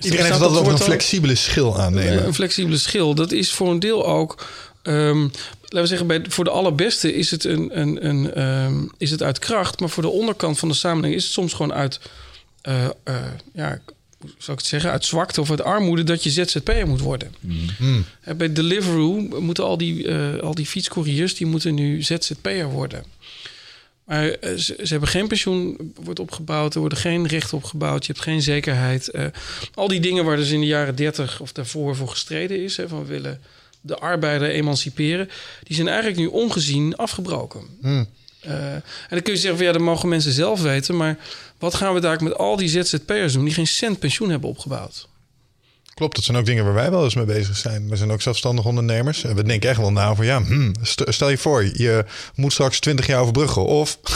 iedereen heeft dat altijd een flexibele schil aannemen. Een flexibele schil, dat is voor een deel ook. ehm, laten we zeggen, bij, voor de allerbeste is het, een, een, een, ehm, is het uit kracht. Maar voor de onderkant van de samenleving is het soms gewoon uit. eh, eh, ja, hoe zou ik het zeggen? Uit zwakte of uit armoede dat je ZZP'er moet worden. Hè, Bij Deliveroo moeten al die, eh, al die fietscouriers die moeten nu ZZP'er worden. Maar eh, ze, ze hebben geen pensioen wordt opgebouwd, er worden geen rechten opgebouwd, je hebt geen zekerheid. Eh, al die dingen waar dus in de jaren 30 of daarvoor voor gestreden is, hè, van we willen de arbeider emanciperen, die zijn eigenlijk nu ongezien afgebroken. Eh, en dan kun je zeggen van ja, dat mogen mensen zelf weten, maar wat gaan we daar met al die ZZP'ers doen die geen cent pensioen hebben opgebouwd? Klopt, dat zijn ook dingen waar wij wel eens mee bezig zijn. We zijn ook zelfstandig ondernemers. En we denken echt wel na over, ja, hmm, st- stel je voor, je moet straks 20 jaar overbruggen. Of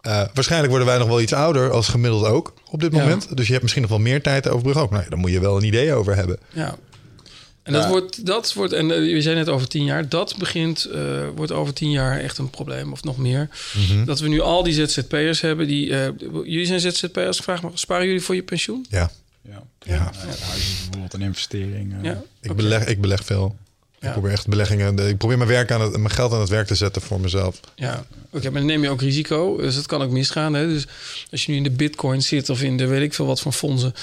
eh, waarschijnlijk worden wij nog wel iets ouder als gemiddeld ook op dit Ja. moment. Dus je hebt misschien nog wel meer tijd te overbruggen ook. Nou, daar moet je wel een idee over hebben. Ja. En dat Ja. wordt, dat wordt, en uh, je zei net over tien jaar, dat begint, uh, wordt over tien jaar echt een probleem, of nog meer. Mhm. Dat we nu al die ZZP'ers hebben, die, uh, jullie zijn ZZP'ers, vraag maar, sparen jullie voor je pensioen? Ja, Ja. ja. Ja, huizen bijvoorbeeld, een investering. eh. Ja. Ik, beleg, ik beleg veel. Ja. Ik probeer echt beleggingen. Ik probeer mijn, werk aan het, mijn geld aan het werk te zetten voor mezelf. Ja, oké, maar dan neem je ook risico. Dus dat kan ook misgaan. Hè? Dus als je nu in de bitcoin zit of in de weet ik veel wat van fondsen,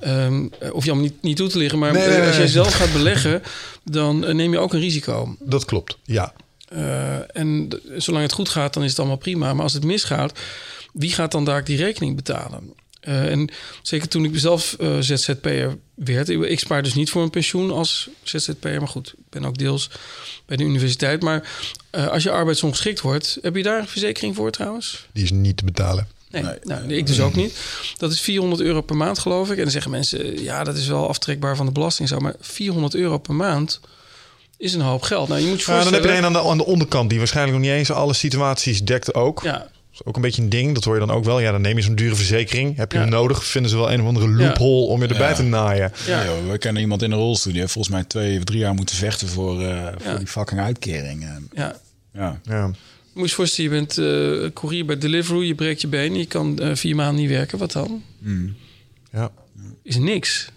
ehm, hoef je allemaal niet, niet toe te liggen. Maar Nee, nee, als nee. je zelf gaat beleggen, dan eh, neem je ook een risico. Dat klopt, ja. Eh, en zolang het goed gaat, dan is het allemaal prima. Maar als het misgaat, wie gaat dan daar die rekening betalen? Eh, en zeker toen ik zelf eh, ZZP'er werd, ik, ik spaar dus niet voor een pensioen als ZZP'er, maar goed, ik ben ook deels bij de universiteit. Maar eh, als je arbeidsongeschikt wordt, heb je daar een verzekering voor trouwens? Die is niet te betalen. Nee, Nee. Nou, ik dus ook niet. Dat is 400 euro per maand, geloof ik. En dan zeggen mensen, ja, dat is wel aftrekbaar van de belasting. Zo, maar 400 euro per maand is een hoop geld. Nou, je moet je Ja, dan heb je voorstellen... een aan de, aan de onderkant die waarschijnlijk nog niet eens alle situaties dekt ook. Ja, is ook een beetje een ding. Dat hoor je dan ook wel. Ja, dan neem je zo'n dure verzekering. Heb je Ja. hem nodig? Vinden ze wel een of andere loophole om je erbij Ja. te naaien. Ja. Ja. joh, we kennen iemand in een rolstoel die heeft volgens mij twee of drie jaar moeten vechten voor, eh, voor Ja. die fucking uitkering. En, ja. ja. Ja. Moet je je voorstellen, je bent eh courier bij Deliveroo, je breekt je been, je kan eh, vier maanden niet werken. Wat dan? Ja. Is niks.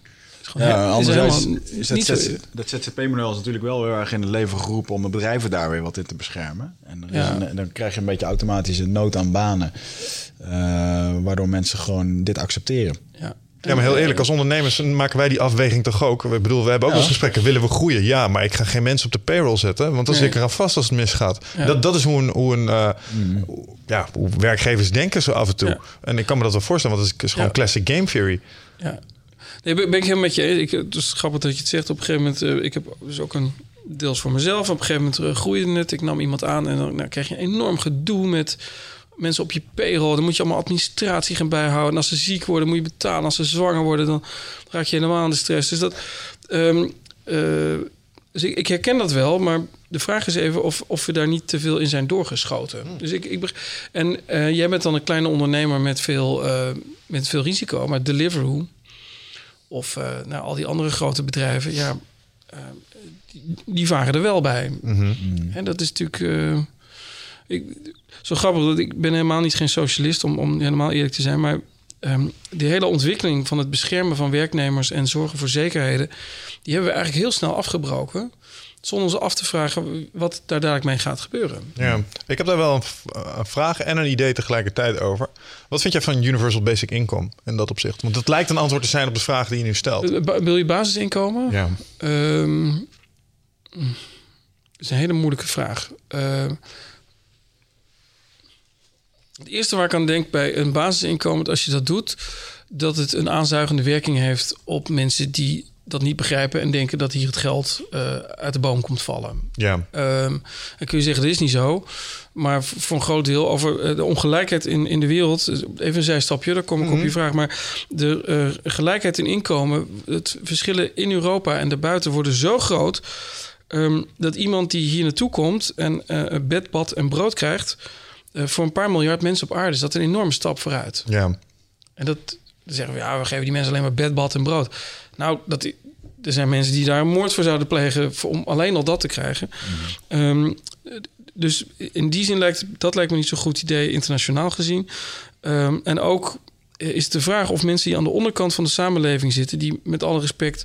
Gewoon Ja, he- is is dat, niet zo- ZZ dat ZZP-model is natuurlijk wel heel erg in het leven geroepen om de bedrijven daar weer wat in te beschermen. En er is Ja. een- dan krijg je een beetje automatisch een nood aan banen, eh, waardoor mensen gewoon dit accepteren. Ja. Ja, maar heel eerlijk, als ondernemers maken wij die afweging toch ook. Ik bedoel, we hebben ook wel eens gesprekken. Willen we groeien? Ja, maar ik ga geen mensen op de payroll zetten. Want dan Nee. zit ik eraan vast als het misgaat. Ja. Dat, dat is hoe een, hoe een eh, hoe- ja, hoe werkgevers denken zo af en toe. Ja. En ik kan me dat wel voorstellen, want het is gewoon Ja. classic game theory. Ja. Nee, ben ben ik helemaal met je eens. Ik, het is grappig dat je het zegt. Op een gegeven moment, eh, ik heb dus ook een deels voor mezelf. Op een gegeven moment eh, groeide het. Ik nam iemand aan en dan nou, krijg je enorm gedoe met mensen op je payroll. Dan moet je allemaal administratie gaan bijhouden. En als ze ziek worden, moet je betalen. Als ze zwanger worden, dan raak je helemaal aan de stress. Dus dat. ehm, eh, dus ik, ik herken dat wel, maar de vraag is even of, of we daar niet te veel in zijn doorgeschoten. Dus ik, ik en jij bent dan een kleine ondernemer met veel, met veel risico, maar Deliveroo of eh, nou, al die andere grote bedrijven, ja, eh, die, die varen er wel bij. En dat is natuurlijk. eh, ik, zo grappig dat ik ben helemaal niet geen socialist, om, om helemaal eerlijk te zijn. Maar ehm die hele ontwikkeling van het beschermen van werknemers en zorgen voor zekerheden, die hebben we eigenlijk heel snel afgebroken. Zonder ons af te vragen wat daar dadelijk mee gaat gebeuren. Ja, ik heb daar wel een, een vraag en een idee tegelijkertijd over. Wat vind jij van Universal Basic Income in dat opzicht? Want het lijkt een antwoord te zijn op de vraag die je nu stelt. Eh, ba- Wil je basisinkomen? Ja. Ehm, dat is een hele moeilijke vraag. Ehm, het eerste waar ik aan denk bij een basisinkomen, als je dat doet, dat het een aanzuigende werking heeft op mensen die dat niet begrijpen en denken dat hier het geld eh, uit de boom komt vallen. Ja. Ehm, dan kun je zeggen, dat is niet zo. Maar voor een groot deel over eh, de ongelijkheid in, in de wereld. dus Even een zijstapje, daar kom ik op je vraag. Maar de eh, gelijkheid in inkomen, het verschillen in Europa en daarbuiten worden zo groot. ehm, dat iemand die hier naartoe komt en eh bed, bad en brood krijgt. eh, voor een paar miljard mensen op aarde is dat een enorme stap vooruit. Ja. En dat dan zeggen we, ja, we geven die mensen alleen maar bed, bad en brood. Nou, dat, er zijn mensen die daar een moord voor zouden plegen voor, om alleen al dat te krijgen. Ehm, dus in die zin lijkt dat lijkt me niet zo'n goed idee internationaal gezien. Ehm, en ook is de vraag of mensen die aan de onderkant van de samenleving zitten, die met alle respect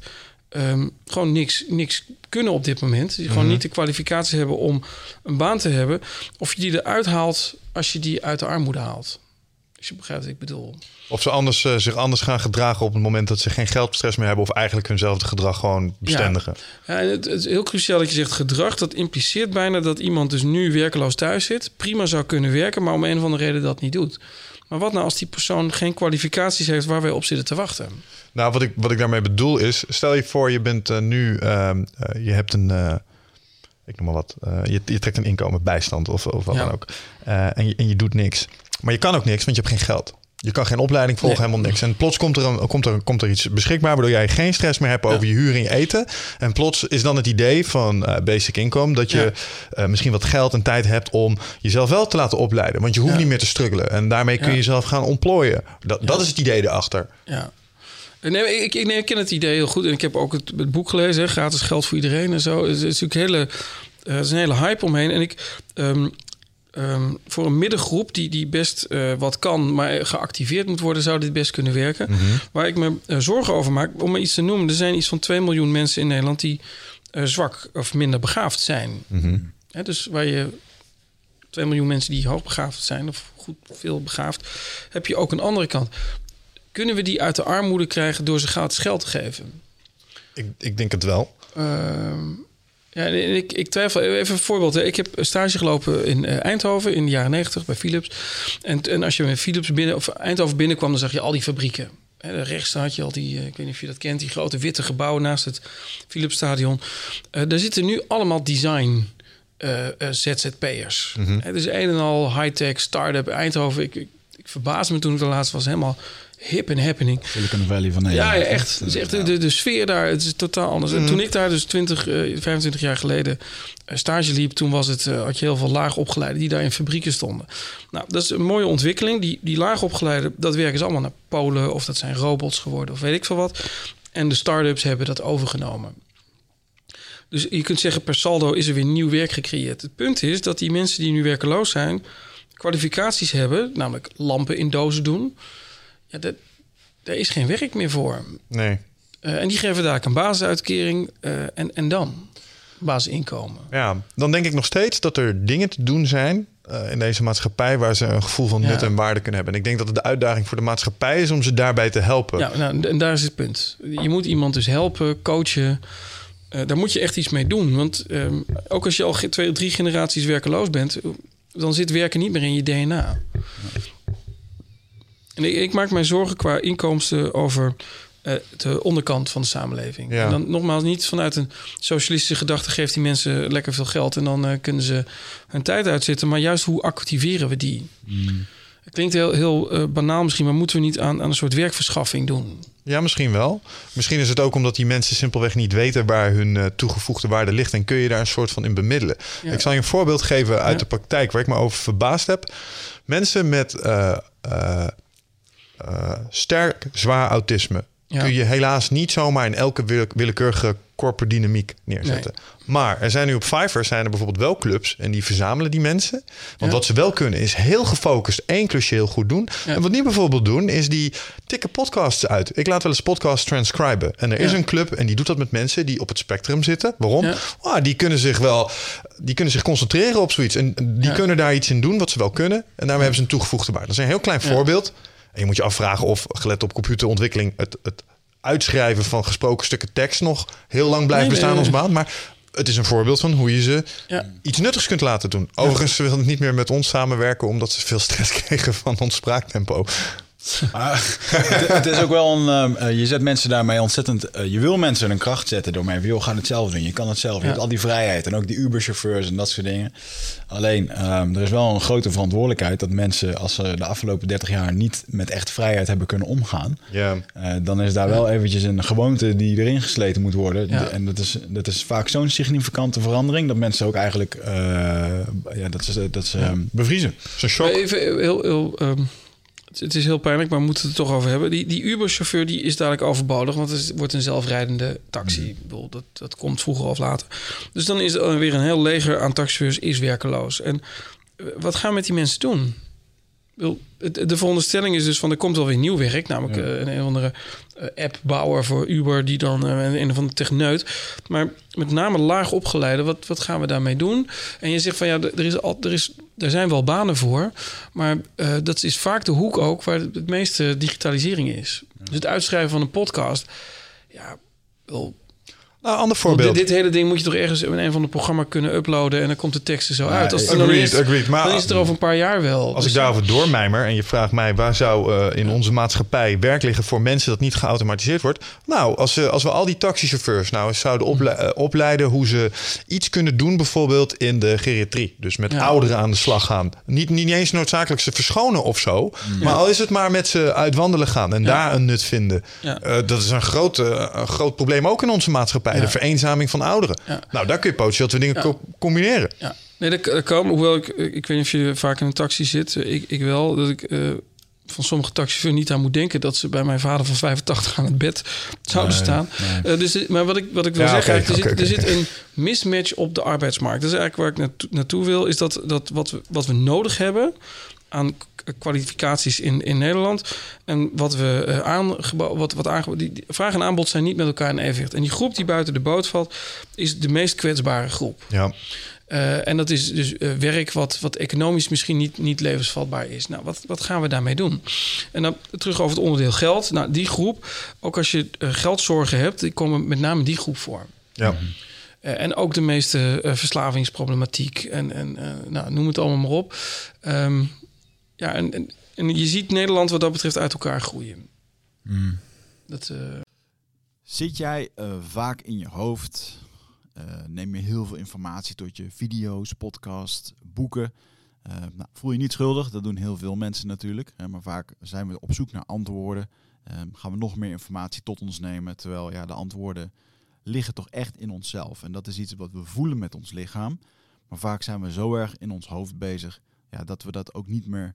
ehm, gewoon niks, niks kunnen op dit moment, die gewoon niet de kwalificatie hebben om een baan te hebben, of je die eruit haalt als je die uit de armoede haalt. Als je begrijpt wat ik bedoel. Of ze anders, eh, zich anders gaan gedragen op het moment dat ze geen geldstress meer hebben. Of eigenlijk hunzelfde gedrag gewoon bestendigen. Ja, het, het is heel cruciaal dat je zegt gedrag. Dat impliceert bijna dat iemand dus nu werkeloos thuis zit. Prima zou kunnen werken, maar om een of andere reden dat niet doet. Maar wat nou als die persoon geen kwalificaties heeft waar wij op zitten te wachten? Nou, wat ik, wat ik daarmee bedoel is... Stel je voor, je bent eh, nu... ehm, eh, je hebt een... ik noem maar wat. je, je trekt een inkomen bijstand of, of wat Ja. dan ook. En, je, en je doet niks. Maar je kan ook niks, want je hebt geen geld. Je kan geen opleiding volgen, Nee. helemaal niks. En plots komt er, een, komt, er, komt er iets beschikbaar... waardoor jij geen stress meer hebt over je huur en je eten. En plots is dan het idee van eh, basic income... dat je Ja. eh, misschien wat geld en tijd hebt om jezelf wel te laten opleiden. Want je hoeft Ja. niet meer te struggelen. En daarmee kun je jezelf gaan ontplooien. Dat, dat is het idee erachter. Ja. Nee, ik, ik, nee, ik ken het idee heel goed. En ik heb ook het, het boek gelezen, hè, gratis geld voor iedereen en zo. Het is natuurlijk hele, er is een hele hype omheen. En ik, ehm, ehm, voor een middengroep die, die best eh, wat kan, maar geactiveerd moet worden, zou dit best kunnen werken. Waar ik me eh, zorgen over maak, om maar iets te noemen, er zijn iets van 2 miljoen mensen in Nederland die eh, zwak of minder begaafd zijn. Hè, dus waar je 2 miljoen mensen die hoogbegaafd zijn of goed veel begaafd, heb je ook een andere kant. Kunnen we die uit de armoede krijgen door ze gratis geld te geven? Ik, ik denk het wel. Ehm, ja, ik, ik twijfel. Even een voorbeeld. Ik heb stage gelopen in eh, Eindhoven in de jaren 90 bij Philips. En, en als je met Philips binnen, of Eindhoven binnenkwam, dan zag je al die fabrieken. Hè, rechts had je al die, eh, ik weet niet of je dat kent, die grote witte gebouwen naast het Philips Stadion. Eh, daar zitten nu allemaal design ZZP'ers. Het is een en al high-tech, start-up Eindhoven. Ik, ik, ik verbaas me toen ik er laatst was. Helemaal hip en happening. Silicon Valley van Ja, Nederland. ja, echt. Het is echt de, de sfeer daar, het is totaal anders. En toen ik daar dus 20, eh, 25 jaar geleden eh, stage liep, toen was het, eh, had je heel veel laag opgeleiden die daar in fabrieken stonden. Nou, dat is een mooie ontwikkeling. Die, die laag opgeleiden, dat werken ze allemaal naar Polen of dat zijn robots geworden of weet ik veel wat. En de start-ups hebben dat overgenomen. Dus je kunt zeggen, per saldo is er weer nieuw werk gecreëerd. Het punt is dat die mensen die nu werkeloos zijn, kwalificaties hebben, namelijk lampen in dozen doen. Ja, dat, daar is geen werk meer voor. Nee. Eh, en die geven daar een basisuitkering eh, en, en dan basisinkomen. Ja, dan denk ik nog steeds dat er dingen te doen zijn eh, in deze maatschappij waar ze een gevoel van Ja. nut en waarde kunnen hebben. En ik denk dat het de uitdaging voor de maatschappij is om ze daarbij te helpen. Ja, nou, en daar is het punt. Je moet iemand dus helpen, coachen. Daar moet je echt iets mee doen. Want ehm, ook als je al twee, drie generaties werkeloos bent, dan zit werken niet meer in je DNA. En ik, ik maak mij zorgen qua inkomsten over eh, de onderkant van de samenleving. Ja. En dan nogmaals niet vanuit een socialistische gedachte geeft die mensen lekker veel geld en dan eh, kunnen ze hun tijd uitzitten. Maar juist hoe activeren we die? Het klinkt heel, heel eh, banaal misschien, maar moeten we niet aan, aan een soort werkverschaffing doen? Ja, misschien wel. Misschien is het ook omdat die mensen simpelweg niet weten waar hun toegevoegde waarde ligt. En kun je daar een soort van in bemiddelen. Ja. Ik zal je een voorbeeld geven uit Ja. de praktijk waar ik me over verbaasd heb. Mensen met eh, sterk zwaar autisme Ja. kun je helaas niet zomaar in elke wille- willekeurige corporate dynamiek neerzetten. Maar er zijn nu op Fiverr zijn er bijvoorbeeld wel clubs en die verzamelen die mensen. Want Ja. wat ze wel kunnen is heel gefocust één klusje heel goed doen. Ja. En wat die bijvoorbeeld doen is die tikken podcasts uit. Ik laat wel eens podcasts transcriben. En er is een club en die doet dat met mensen die op het spectrum zitten. Waarom? Ja. Ah, die kunnen zich wel die kunnen zich concentreren op zoiets. En die kunnen daar iets in doen wat ze wel kunnen. En daarmee hebben ze een toegevoegde waarde. Dat is een heel klein voorbeeld. En je moet je afvragen of, gelet op computerontwikkeling, het, het uitschrijven van gesproken stukken tekst nog heel lang blijft Nee, nee, bestaan als nee. baan. Maar het is een voorbeeld van hoe je ze Ja. iets nuttigs kunt laten doen. Overigens, ze willen niet meer met ons samenwerken omdat ze veel stress kregen van ons spraaktempo. Maar het, het is ook wel een. ehm, eh, je zet mensen daarmee ontzettend. eh, je wil mensen een kracht zetten door mij. Joh, ga het zelf doen. Je kan het zelf. Je Ja. hebt al die vrijheid. En ook die Uber-chauffeurs en dat soort dingen. Alleen, ehm, er is wel een grote verantwoordelijkheid dat mensen, als ze de afgelopen 30 jaar niet met echt vrijheid hebben kunnen omgaan. Ja. eh, dan is daar wel eventjes een gewoonte die erin gesleten moet worden. Ja. En dat is, dat is vaak zo'n significante verandering dat mensen ook eigenlijk eh, ja, dat ze, dat ze ehm, bevriezen. Zo'n shock. Even heel, heel, ehm, het- is heel pijnlijk, maar we moeten het er toch over hebben. Die, die Uber-chauffeur die is dadelijk overbodig, want het wordt een zelfrijdende taxi. Ik bedoel, dat, dat komt vroeger of later. Dus dan is er weer een heel leger aan taxichauffeurs is werkeloos. En eh, wat gaan we met die mensen doen? De veronderstelling is dus van er komt wel weer nieuw werk, namelijk eh, een, een of andere eh, appbouwer voor Uber die dan eh, een, een of andere techneut. Maar met name laag opgeleide, wat, wat gaan we daarmee doen? En je zegt van ja, er, is al, er, is, er zijn wel banen voor, maar dat is vaak de hoek ook waar het, het meeste digitalisering is. Dus het uitschrijven van een podcast, ja, wel, Nou, ander Want voorbeeld. Dit, dit hele ding moet je toch ergens in een van de programma kunnen uploaden en dan komt de tekst er zo uit. Als het dan agreed, is, agreed. Maar dan is het er over een paar jaar wel. Als Dus- ik daarover doormijmer en je vraagt mij waar zou eh, in onze maatschappij werk liggen voor mensen dat niet geautomatiseerd wordt. Nou, als, we als we al die taxichauffeurs nou eens zouden ople- eh, opleiden hoe ze iets kunnen doen, bijvoorbeeld in de geriatrie. Dus met Ja. ouderen aan de slag gaan. Niet, niet eens noodzakelijk ze verschonen of zo. Maar al is het maar met ze uit wandelen gaan en daar een nut vinden. Eh, dat is een groot, een groot probleem ook in onze maatschappij. De vereenzaming van ouderen. Nou, daar kun je potentieel twee dingen co- combineren. Ja, nee, dat, dat kan. Hoewel ik, ik weet niet of je vaak in een taxi zit. Ik, ik wel. Dat ik eh, van sommige taxichauffeurs niet aan moet denken dat ze bij mijn vader van 85 aan het bed zouden Nee, staan. nee. Eh, dus, maar wat ik, wat ik wil Ja, zeggen, er, zit, er zit een mismatch op de arbeidsmarkt. Dat is eigenlijk waar ik naartoe, naartoe wil. Is dat, dat wat, we, wat we nodig hebben aan kwalificaties in, in Nederland. En wat we uh, aangeboden, wat, wat aangeboden, die, die vraag en aanbod zijn niet met elkaar in evenwicht. En die groep die buiten de boot valt, is de meest kwetsbare groep. Ja. Uh, en dat is dus uh, werk wat, wat economisch misschien niet, niet levensvatbaar is. Nou, wat, wat gaan we daarmee doen? En dan terug over het onderdeel geld. Nou, die groep, ook als je geldzorgen hebt, die komen met name die groep voor. Ja. Uh, en ook de meeste uh, verslavingsproblematiek en, en uh, nou, noem het allemaal maar op. Um, ja, en, en, en, je ziet Nederland wat dat betreft uit elkaar groeien. Mm. Dat, uh, Zit jij uh, vaak in je hoofd? Uh, neem je heel veel informatie tot je video's, podcasts, boeken? Uh, nou, voel je niet schuldig, dat doen heel veel mensen natuurlijk. Uh, maar vaak zijn we op zoek naar antwoorden. gaan we nog meer informatie tot ons nemen, terwijl ja, de antwoorden liggen toch echt in onszelf. En dat is iets wat we voelen met ons lichaam. Maar vaak zijn we zo erg in ons hoofd bezig ja, dat we dat ook niet meer,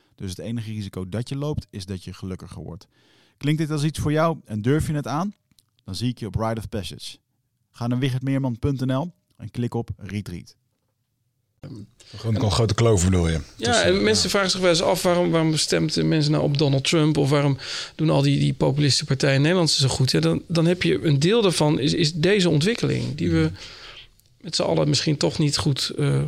Dus het enige risico dat je loopt, is dat je gelukkiger wordt. Klinkt dit als iets voor jou en durf je het aan? Dan zie ik je op Ride of Passage. Ga naar wichertmeerman.nl en klik op Retreat. Gewoon een grote kloof bedoel je? Ja, dus, en uh, mensen ja. vragen zich wel eens af... waarom, waarom stemt mensen nou op Donald Trump... of waarom doen al die, die populistische partijen in Nederland zo goed? Ja, dan, dan heb je een deel daarvan, is, is deze ontwikkeling... die we met z'n allen misschien toch niet goed... Uh,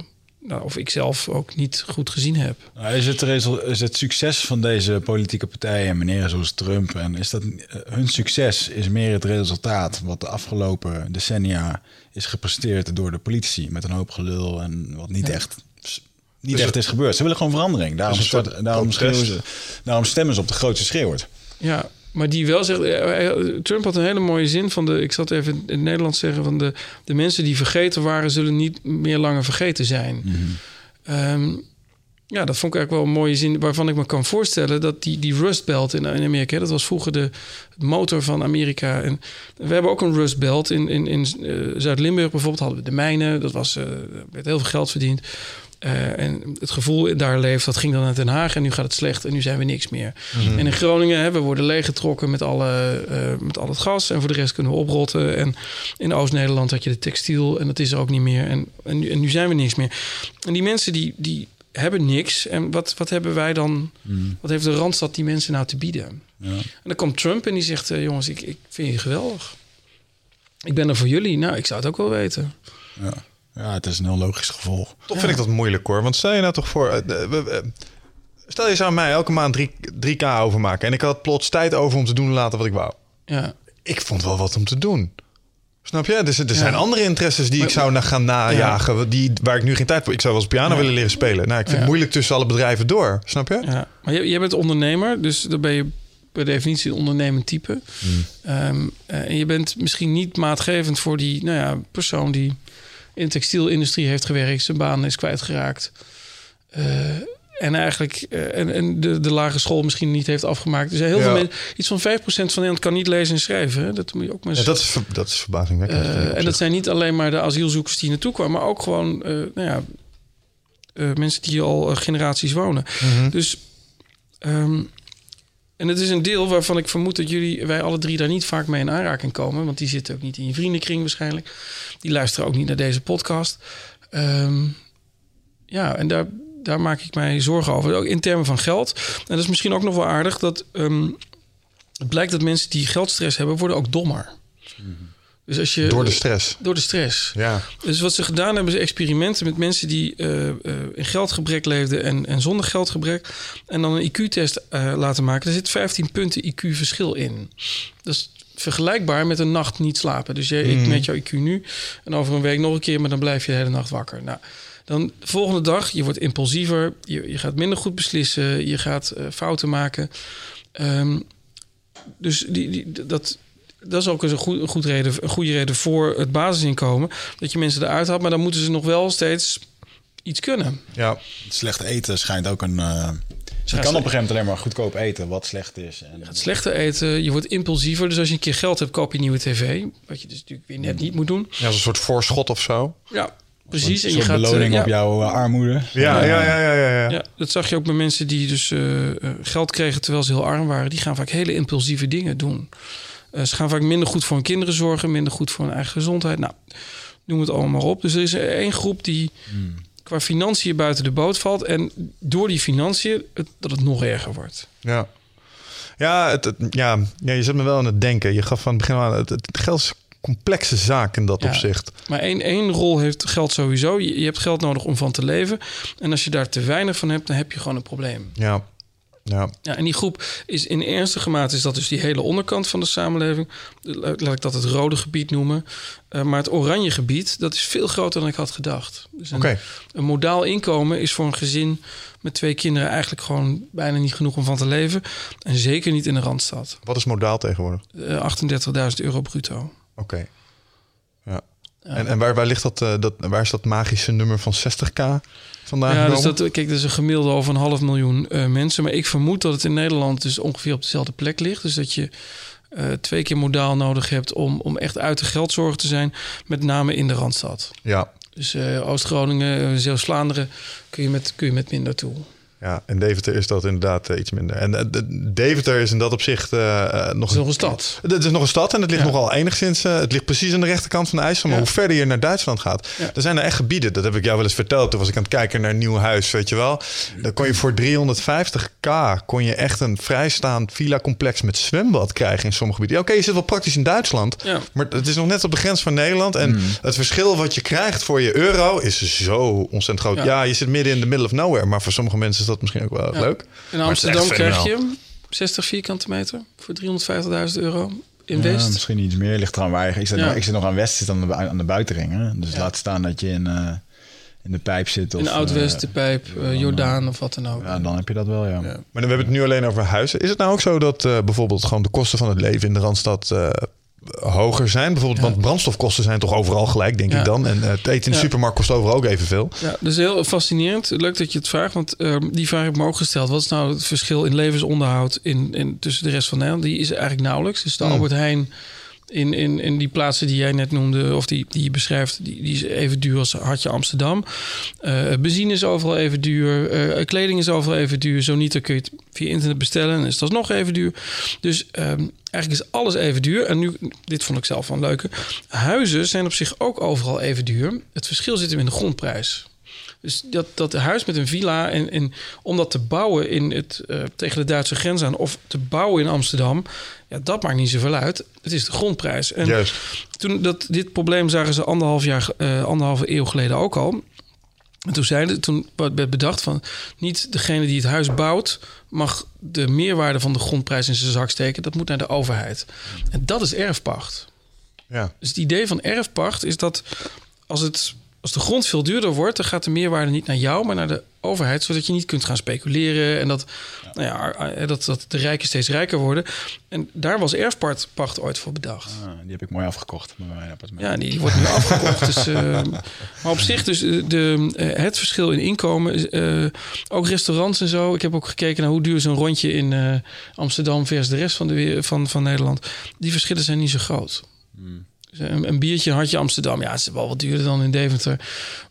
nou, of ik zelf ook niet goed gezien heb. Nou, is, het is het succes van deze politieke partijen en meneer zoals Trump... en is dat, uh, hun succes is meer het resultaat... wat de afgelopen decennia is gepresteerd door de politici... met een hoop gelul en wat niet ja. echt... Niet dus echt is gebeurd. Ze willen gewoon verandering. Daarom, dus start, daarom, ze, daarom stemmen ze op de grootste schreeuwert. Ja, maar die wel zegt... Trump had een hele mooie zin van de... Ik zal het even in het Nederlands zeggen... van de, de mensen die vergeten waren... zullen niet meer langer vergeten zijn. Mm -hmm. um, ja, dat vond ik eigenlijk wel een mooie zin... waarvan ik me kan voorstellen... dat die, die Rust Belt in, in Amerika... dat was vroeger de motor van Amerika. En we hebben ook een Rust Belt. In, in, in uh, Zuid-Limburg bijvoorbeeld hadden we de mijnen. Dat was, uh, werd heel veel geld verdiend. Uh, en het gevoel daar leeft, dat ging dan naar Den Haag en nu gaat het slecht en nu zijn we niks meer. Mm -hmm. En in Groningen, hè, we worden leeggetrokken met, alle, uh, met al het gas en voor de rest kunnen we oprotten. En in Oost-Nederland had je de textiel en dat is er ook niet meer. En, en, nu, en nu zijn we niks meer. En die mensen die, die hebben niks. En wat, wat hebben wij dan, mm. wat heeft de Randstad die mensen nou te bieden? Ja. En dan komt Trump en die zegt, uh, jongens, ik, ik vind je geweldig. Ik ben er voor jullie. Nou, ik zou het ook wel weten. Ja. Ja, het is een heel logisch gevolg. Toch vind ik dat moeilijk hoor. Want stel je nou toch voor. Uh, uh, stel je zou mij elke maand 3, 3k overmaken. En ik had plots tijd over om te doen laten wat ik wou. Ja. Ik vond wel wat om te doen. Snap je? Dus er ja. zijn andere interesses die maar, ik zou naar gaan najagen. Ja. Die, waar ik nu geen tijd voor. Ik zou wel eens piano ja. willen leren spelen. Nou, ik vind het moeilijk tussen alle bedrijven door. Snap je? Ja. Maar jij bent ondernemer. Dus dan ben je per definitie een ondernemend type. Hmm. Um, en je bent misschien niet maatgevend voor die nou ja, persoon die in de textielindustrie heeft gewerkt, zijn baan is kwijtgeraakt. Eh, en eigenlijk eh, en, en de, de lagere school misschien niet heeft afgemaakt. Dus heel Ja. veel mensen, iets van 5% van Nederland kan niet lezen en schrijven. hè. Dat moet je ook maar Ja, dat, is, dat is verbazingwekkend. eh, en dat zijn niet alleen maar de asielzoekers die naartoe kwamen, maar ook gewoon nou ja, mensen die al generaties wonen. Mhm. Dus, ehm, en het is een deel waarvan ik vermoed dat jullie, wij alle drie daar niet vaak mee in aanraking komen, want die zitten ook niet in je vriendenkring waarschijnlijk. Die luisteren ook niet naar deze podcast. Ehm, ja, en daar, daar maak ik mij zorgen over. Ook in termen van geld. En dat is misschien ook nog wel aardig dat ehm, het blijkt dat mensen die geldstress hebben, worden ook dommer. Dus als je, Door de stress. door de stress. Ja. Dus wat ze gedaan hebben, is experimenten met mensen die eh, eh, in geldgebrek leefden en, en zonder geldgebrek. En dan een IQ-test eh, laten maken. Er zit 15 punten IQ-verschil in. Dat is vergelijkbaar met een nacht niet slapen. Dus je, ik meet jouw IQ nu en over een week nog een keer, maar dan blijf je de hele nacht wakker. Nou, dan de volgende dag, je wordt impulsiever, je, je gaat minder goed beslissen, je gaat fouten maken. Ehm, dus die, die, dat, dat is ook een, goed, een, goed reden, een goede reden voor het basisinkomen. Dat je mensen eruit haalt, maar dan moeten ze nog wel steeds iets kunnen. Ja. Slecht eten schijnt ook een... eh, je kan op een gegeven moment alleen maar goedkoop eten, wat slecht is. En, slechter eten, je wordt impulsiever. Dus als je een keer geld hebt, koop je een nieuwe tv. Wat je dus natuurlijk weer net niet moet doen. ja, als een soort voorschot of zo. Ja, precies. Een En je gaat, eh, beloning ja, op jouw eh, armoede. Ja, ja, ja, ja, ja. ja. Ja, dat zag je ook bij mensen die dus geld kregen terwijl ze heel arm waren. Die gaan vaak hele impulsieve dingen doen. Eh, ze gaan vaak minder goed voor hun kinderen zorgen, minder goed voor hun eigen gezondheid. Nou, noem het allemaal maar op. Dus er is één groep die qua financiën buiten de boot valt. En door die financiën het, dat het nog erger wordt. Ja, ja, het, het- ja, ja, je zet me wel aan het denken. Je gaf van het begin aan, het, het geld is een complexe zaak in dat Ja. opzicht. Maar één, één rol heeft geld sowieso. Je, je hebt geld nodig om van te leven. En als je daar te weinig van hebt, dan heb je gewoon een probleem. Ja, ja. Ja, en die groep is in ernstige mate is dat dus die hele onderkant van de samenleving. Laat ik dat het rode gebied noemen. Eh, maar het oranje gebied, dat is veel groter dan ik had gedacht. Dus een, modaal inkomen is voor een gezin met twee kinderen eigenlijk gewoon bijna niet genoeg om van te leven. En zeker niet in de Randstad. Wat is modaal tegenwoordig? Eh 38.000 euro bruto. Oké. En, en waar, waar ligt dat, eh, dat, waar is dat magische nummer van 60k vandaan Ja, dus dat, kijk, dat is een gemiddelde over een half miljoen eh, mensen. Maar ik vermoed dat het in Nederland dus ongeveer op dezelfde plek ligt. Dus dat je eh, twee keer modaal nodig hebt om, om echt uit de geldzorg te zijn. Met name in de Randstad. Ja, Dus Oost-Groningen, Zeeuws-Vlaanderen kun je, met, kun je met minder toe. Ja, in Deventer is dat inderdaad eh, iets minder. En eh, de- Deventer is in dat opzicht eh, nog Het is nog een stad. Het is nog een stad en het ligt Ja. nogal enigszins. eh, het ligt precies aan de rechterkant van de IJssel. Maar Ja. hoe verder je naar Duitsland gaat, Ja. er zijn er echt gebieden. Dat heb ik jou wel eens verteld. Toen was ik aan het kijken naar een nieuw huis, weet je wel. Dan kon je voor 350k kon je echt een vrijstaand villa-complex met zwembad krijgen in sommige gebieden. Ja, Oké, je zit wel praktisch in Duitsland, Ja. maar het is nog net op de grens van Nederland. En het verschil wat je krijgt voor je euro is zo ontzettend groot. Ja. Ja. je zit midden in the middle of nowhere, maar voor sommige mensen is dat misschien ook wel Ja. leuk. In Amsterdam krijg je 60 vierkante meter voor 350.000 euro in Ja, West. misschien iets meer ligt eraan waar je... Ik zit, Ja. nog, ik zit nog aan West, zit aan de, aan de buitenringen. Dus laat staan dat je in, eh, in de pijp zit. Of, in Oud-West, eh, de Pijp, eh, Jordaan of wat dan ook. ja, dan heb je dat wel, ja. Ja. Maar dan hebben we het nu alleen over huizen. Is het nou ook zo dat eh, bijvoorbeeld gewoon de kosten van het leven in de Randstad eh, hoger zijn? Bijvoorbeeld, want brandstofkosten zijn toch overal gelijk, denk Ja. ik dan. En eh, het eten in de Ja. supermarkt kost overal ook evenveel. Ja, dus heel fascinerend. Leuk dat je het vraagt, want ehm, die vraag heb ik me ook gesteld. Wat is nou het verschil in levensonderhoud in, in, tussen de rest van Nederland? Die is eigenlijk nauwelijks. Dus de Hmm. Albert Heijn in, in, in die plaatsen die jij net noemde, of die, die je beschrijft, die, die is even duur als Hartje Amsterdam. Eh, benzine is overal even duur. Eh, kleding is overal even duur. Zo niet, dan kun je het via internet bestellen en is dat nog even duur. Dus ehm, eigenlijk is alles even duur. En nu, dit vond ik zelf van leuke. Huizen zijn op zich ook overal even duur. Het verschil zit hem in de grondprijs. Dus dat, dat huis met een villa en, en om dat te bouwen in het, eh, tegen de Duitse grens aan of te bouwen in Amsterdam, ja, dat maakt niet zoveel uit. Het is de grondprijs. En Juist. toen dat, dit probleem zagen ze anderhalf jaar, eh, anderhalve eeuw geleden ook al. En toen zeiden, toen werd bedacht van niet degene die het huis bouwt mag de meerwaarde van de grondprijs in zijn zak steken. Dat moet naar de overheid. En dat is erfpacht. Ja. Dus het idee van erfpacht is dat als het Als de grond veel duurder wordt, dan gaat de meerwaarde niet naar jou, maar naar de overheid, zodat je niet kunt gaan speculeren en dat, nou ja, eh, dat, dat de rijken steeds rijker worden. En daar was erfpacht ooit voor bedacht. Ah, die heb ik mooi afgekocht. Ja, die, die wordt nu afgekocht. Dus, eh, maar op zich, dus eh, de, eh, het verschil in inkomen, eh, ook restaurants en zo. Ik heb ook gekeken naar hoe duur zo'n rondje in eh, Amsterdam versus de rest van, de, van, van Nederland. Die verschillen zijn niet zo groot. Dus Een, een biertje een hartje Amsterdam, ja, het is wel wat duurder dan in Deventer.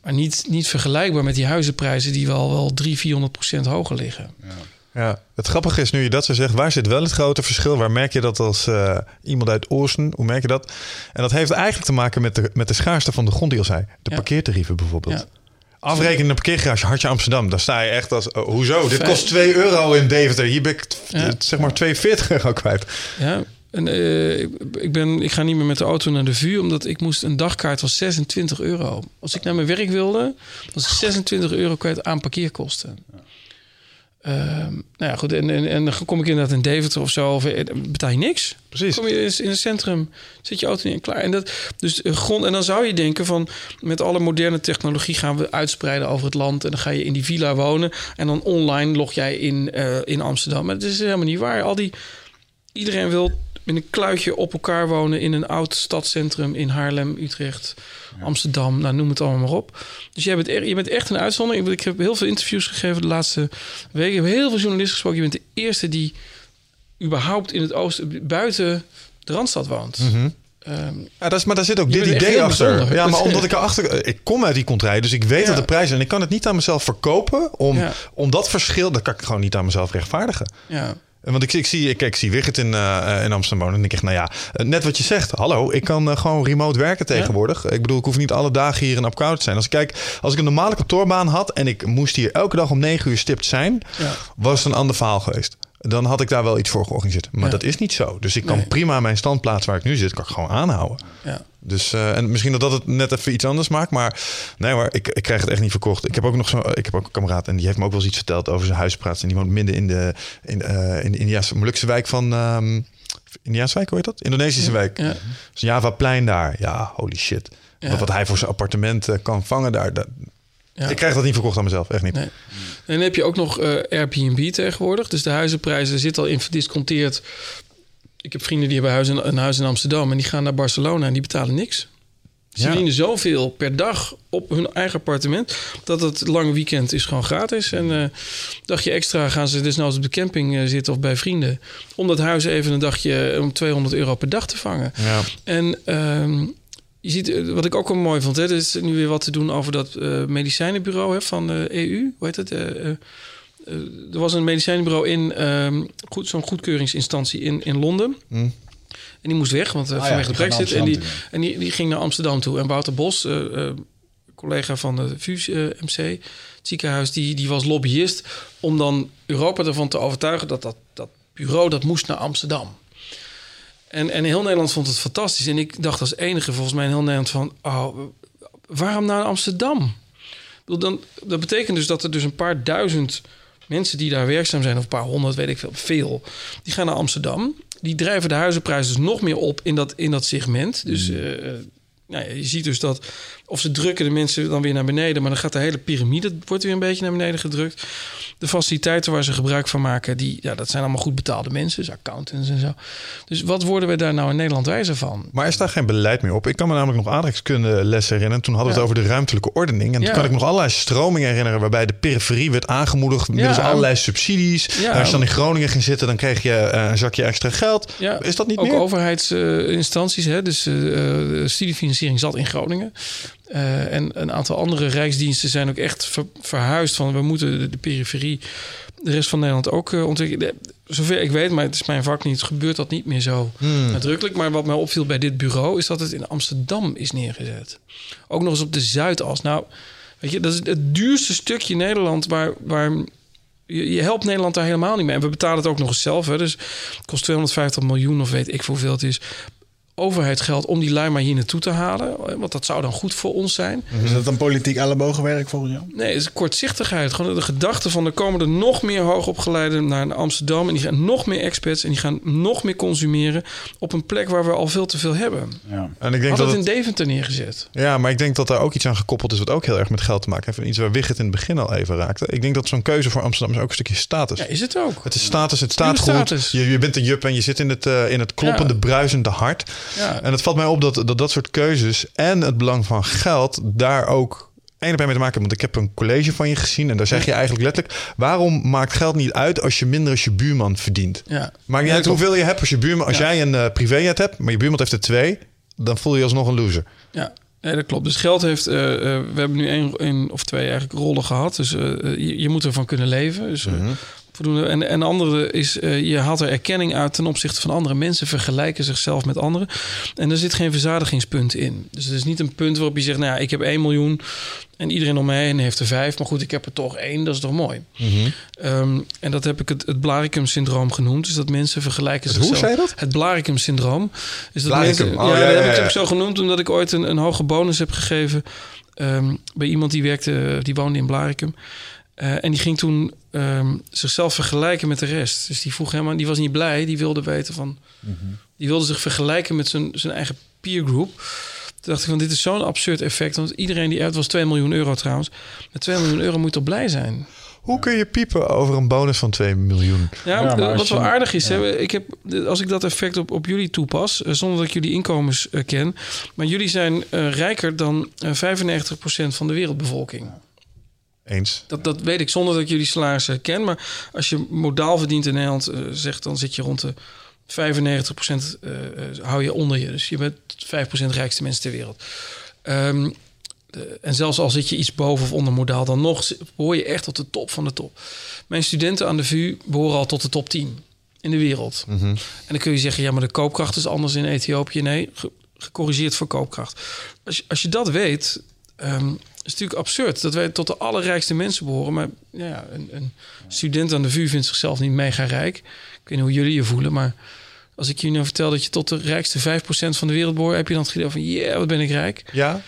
Maar niet, niet vergelijkbaar met die huizenprijzen die wel, wel 300, 400 procent hoger liggen. Ja, het grappige is nu je dat zo zegt, waar zit wel het grote verschil? Waar merk je dat als eh, iemand uit Oosten? Hoe merk je dat? En dat heeft eigenlijk te maken met de, met de schaarste van de grond die al zei. De Ja. parkeertarieven bijvoorbeeld. Ja. Afrekenen een parkeergarage, Hartje Amsterdam. Daar sta je echt als, oh, hoezo? Dit kost 2 euro in Deventer. Hier ben ik t- Ja. zeg maar 42 euro kwijt. Ja, en, eh, ik, ik, ben, ik ga niet meer met de auto naar de vuur, omdat ik moest een dagkaart was 26 euro. Als ik naar mijn werk wilde, was ik 26 euro kwijt aan parkeerkosten. Ehm, nou ja, goed. En, en, en dan kom ik inderdaad in Deventer of zo, of, eh, betaal je niks. Precies. Kom je in het centrum, zet je auto neer en klaar. En, dat, dus eh, grond, en dan zou je denken van... met alle moderne technologie gaan we uitspreiden over het land... en dan ga je in die villa wonen... en dan online log jij in, in Amsterdam. Maar dat is helemaal niet waar. Al die, iedereen wil met een kluitje op elkaar wonen... in een oud stadscentrum in Haarlem, Utrecht, Amsterdam. Nou, noem het allemaal maar op. Dus jij bent, er, je bent echt een uitzondering. Ik heb heel veel interviews gegeven de laatste weken. Ik heb heel veel journalisten gesproken. Je bent de eerste die überhaupt in het oosten... buiten de Randstad woont. Ehm, Ja, dat is, maar daar zit ook dit idee achter. bijzonder. Ja, maar omdat ik erachter... Ik kom uit die contraille, dus ik weet Ja. dat de prijs... en ik kan het niet aan mezelf verkopen om, Ja. om dat verschil... dat kan ik gewoon niet aan mezelf rechtvaardigen. ja. Want ik, ik zie, ik, ik zie Wigert in, eh, in Amsterdam wonen. En denk ik echt, nou ja, eh, net wat je zegt. Hallo, ik kan eh, gewoon remote werken tegenwoordig. Ik bedoel, ik hoef niet alle dagen hier in Apkoude te zijn. Als ik kijk, als ik een normale kantoorbaan had... en ik moest hier elke dag om negen uur stipt zijn... Ja. was het een ander verhaal geweest. Dan had ik daar wel iets voor georganiseerd. Maar Ja. dat is niet zo. Dus ik kan Nee. prima mijn standplaats waar ik nu zit... kan ik gewoon aanhouden. ja. Dus, eh, en misschien dat dat het net even iets anders maakt. Maar nee hoor, ik, ik krijg het echt niet verkocht. Ik heb ook nog zo, ik heb ook een kameraad en die heeft me ook wel eens iets verteld over zijn huispraat. En die woont midden in de, in, eh in de Indiaanse, moeilijkste wijk van... Indiaanse wijk, hoe heet dat? Indonesische wijk. Ja. Dus Javaplein daar. Ja, holy shit. Wat, wat hij voor zijn appartement eh, kan vangen daar. dat-. Ik krijg dat niet verkocht aan mezelf, echt niet. Nee. En dan heb je ook nog eh, Airbnb tegenwoordig. Dus de huizenprijzen zitten al in verdisconteerd. Ik heb vrienden die hebben huis in, een huis in Amsterdam... en die gaan naar Barcelona en die betalen niks. Ze Ja. verdienen zoveel per dag op hun eigen appartement... dat het lange weekend is gewoon gratis. En eh dagje extra gaan ze dus nou op de camping eh, zitten of bij vrienden... om dat huis even een dagje om 200 euro per dag te vangen. Ja. En ehm, je ziet, eh, wat ik ook wel mooi vond, hè, er is nu weer wat te doen over dat eh, medicijnenbureau hè, van de EU. Hoe heet het? Eh, eh, eh, er was een medicijnenbureau in ehm, goed, zo'n goedkeuringsinstantie in, in Londen. Hm. En die moest weg, want uh, Ah vanwege de brexit. En die, en die, die ging naar Amsterdam toe. En Wouter Bos, eh, eh, collega van de eh, MC, het ziekenhuis, die, die was lobbyist om dan Europa ervan te overtuigen dat dat, dat bureau dat moest naar Amsterdam. En, en heel Nederland vond het fantastisch. En ik dacht als enige volgens mij in heel Nederland van... Oh, waarom naar Amsterdam? Ik bedoel, Dan, dat betekent dus dat er dus een paar duizend mensen die daar werkzaam zijn... of een paar honderd, weet ik veel, veel... die gaan naar Amsterdam. Die drijven de huizenprijzen dus nog meer op in dat, in dat segment. Dus eh, nou ja, je ziet dus dat... of ze drukken de mensen dan weer naar beneden... maar dan gaat de hele piramide wordt weer een beetje naar beneden gedrukt. De faciliteiten waar ze gebruik van maken... Die, ja, dat zijn allemaal goed betaalde mensen, dus accountants en zo. Dus wat worden we daar nou in Nederland wijzer van? Maar is daar geen beleid meer op? Ik kan me namelijk nog aardrijkskunde lessen herinneren. Toen hadden we Ja. het over de ruimtelijke ordening. En Ja. toen kan ik nog allerlei stromingen herinneren... waarbij de periferie werd aangemoedigd middels allerlei subsidies. Ja. En als je dan in Groningen ging zitten... dan kreeg je eh, een zakje extra geld. Ja, Is dat niet ook meer? overheidsinstanties. hè? Dus de studiefinanciering zat in Groningen. Eh, en een aantal andere rijksdiensten zijn ook echt ver- verhuisd van... we moeten de, de periferie, de rest van Nederland ook eh, ontwikkelen. Zover ik weet, maar het is mijn vak niet... gebeurt dat niet meer zo Hmm. nadrukkelijk. Maar wat mij opviel bij dit bureau... is dat het in Amsterdam is neergezet. Ook nog eens op de Zuidas. Nou, weet je, dat is het duurste stukje Nederland... waar, waar je, je helpt Nederland daar helemaal niet mee. En we betalen het ook nog eens zelf. Hè. Dus het kost 250 miljoen of weet ik hoeveel het is. Overheidsgeld om die lui maar hier naartoe te halen. Want dat zou dan goed voor ons zijn. Is dat een politiek ellebogenwerk volgens jou? Nee, het is kortzichtigheid. Gewoon de gedachte van er komen er nog meer hoogopgeleiden naar Amsterdam. En die gaan nog meer experts en die gaan nog meer consumeren op een plek waar we al veel te veel hebben. Ja. En ik denk Had dat het in Deventer neergezet. ja, maar ik denk dat daar ook iets aan gekoppeld is wat ook heel erg met geld te maken heeft. En iets waar Wigget in het begin al even raakte. Ik denk dat zo'n keuze voor Amsterdam is ook een stukje status. Ja, is het ook. Het is status, het staat goed. Je, je bent een jup en je zit in het, eh, in het kloppende, Ja. bruisende hart. Ja. En het valt mij op dat, dat dat soort keuzes en het belang van geld daar ook één op één mee te maken hebben. Want ik heb een college van je gezien en daar zeg je eigenlijk letterlijk... waarom maakt geld niet uit als je minder als je buurman verdient? Ja. Maakt niet uit hoeveel je hebt als je buurman. Als Ja. jij een eh privéjet hebt, maar je buurman heeft er twee... dan voel je je alsnog een loser. Ja, nee, dat klopt. Dus geld heeft... eh, eh, we hebben nu één, één of twee eigenlijk rollen gehad. Dus je, je moet ervan kunnen leven. Dus, eh, voldoende. En, en de andere is, eh, je haalt er erkenning uit ten opzichte van andere mensen. Vergelijken zichzelf met anderen. En er zit geen verzadigingspunt in. Dus het is niet een punt waarop je zegt... nou ja, ik heb 1 miljoen en iedereen om mij heen heeft er vijf. Maar goed, ik heb er toch één. Dat is toch mooi. Ehm, en dat heb ik het, het Blaricum-syndroom genoemd. Dus dat mensen vergelijken Het hoe zichzelf... zei je dat? Het Blaricum-syndroom. Is dat Blaricum. mensen, Oh, ja, ja, dat heb ik zo genoemd... omdat ik ooit een, een hoge bonus heb gegeven... ehm, bij iemand die werkte, die woonde in Blaricum. Eh, en die ging toen ehm, zichzelf vergelijken met de rest. Dus die vroeg helemaal, die was niet blij. Die wilde weten van, die wilde zich vergelijken met zijn, zijn eigen peergroep. Toen dacht ik van, dit is zo'n absurd effect. Want iedereen die uit was 2 miljoen euro trouwens. Met 2 miljoen euro moet je toch blij zijn. Hoe kun je piepen over een bonus van 2 miljoen? Ja, Ja, maar wat wel je- aardig is, hè, ik heb, als ik dat effect op, op jullie toepas, eh, zonder dat ik jullie inkomens eh, ken, maar jullie zijn eh, rijker dan eh 95% van de wereldbevolking. Eens. Dat, dat weet ik zonder dat ik jullie salarissen ken. Maar als je modaal verdient in Nederland, eh, zegt, dan zit je rond de 95% eh, eh, hou je onder je. Dus je bent 5% rijkste mensen ter wereld. Ehm, de- en zelfs al zit je iets boven of onder modaal, dan nog behoor je echt tot de top van de top. Mijn studenten aan de VU behoren al tot de top 10 in de wereld. En dan kun je zeggen, ja, maar de koopkracht is anders in Ethiopië. Nee, ge- gecorrigeerd voor koopkracht. Als je, als je dat weet, ehm, is natuurlijk absurd dat wij tot de allerrijkste mensen behoren. Maar ja, een, een student aan de VU vindt zichzelf niet mega rijk. Ik weet niet hoe jullie je voelen, maar als ik je nu vertel dat je tot de rijkste 5% van de wereld behoort, heb je dan het gevoel van, yeah, wat ben ik rijk. Ja?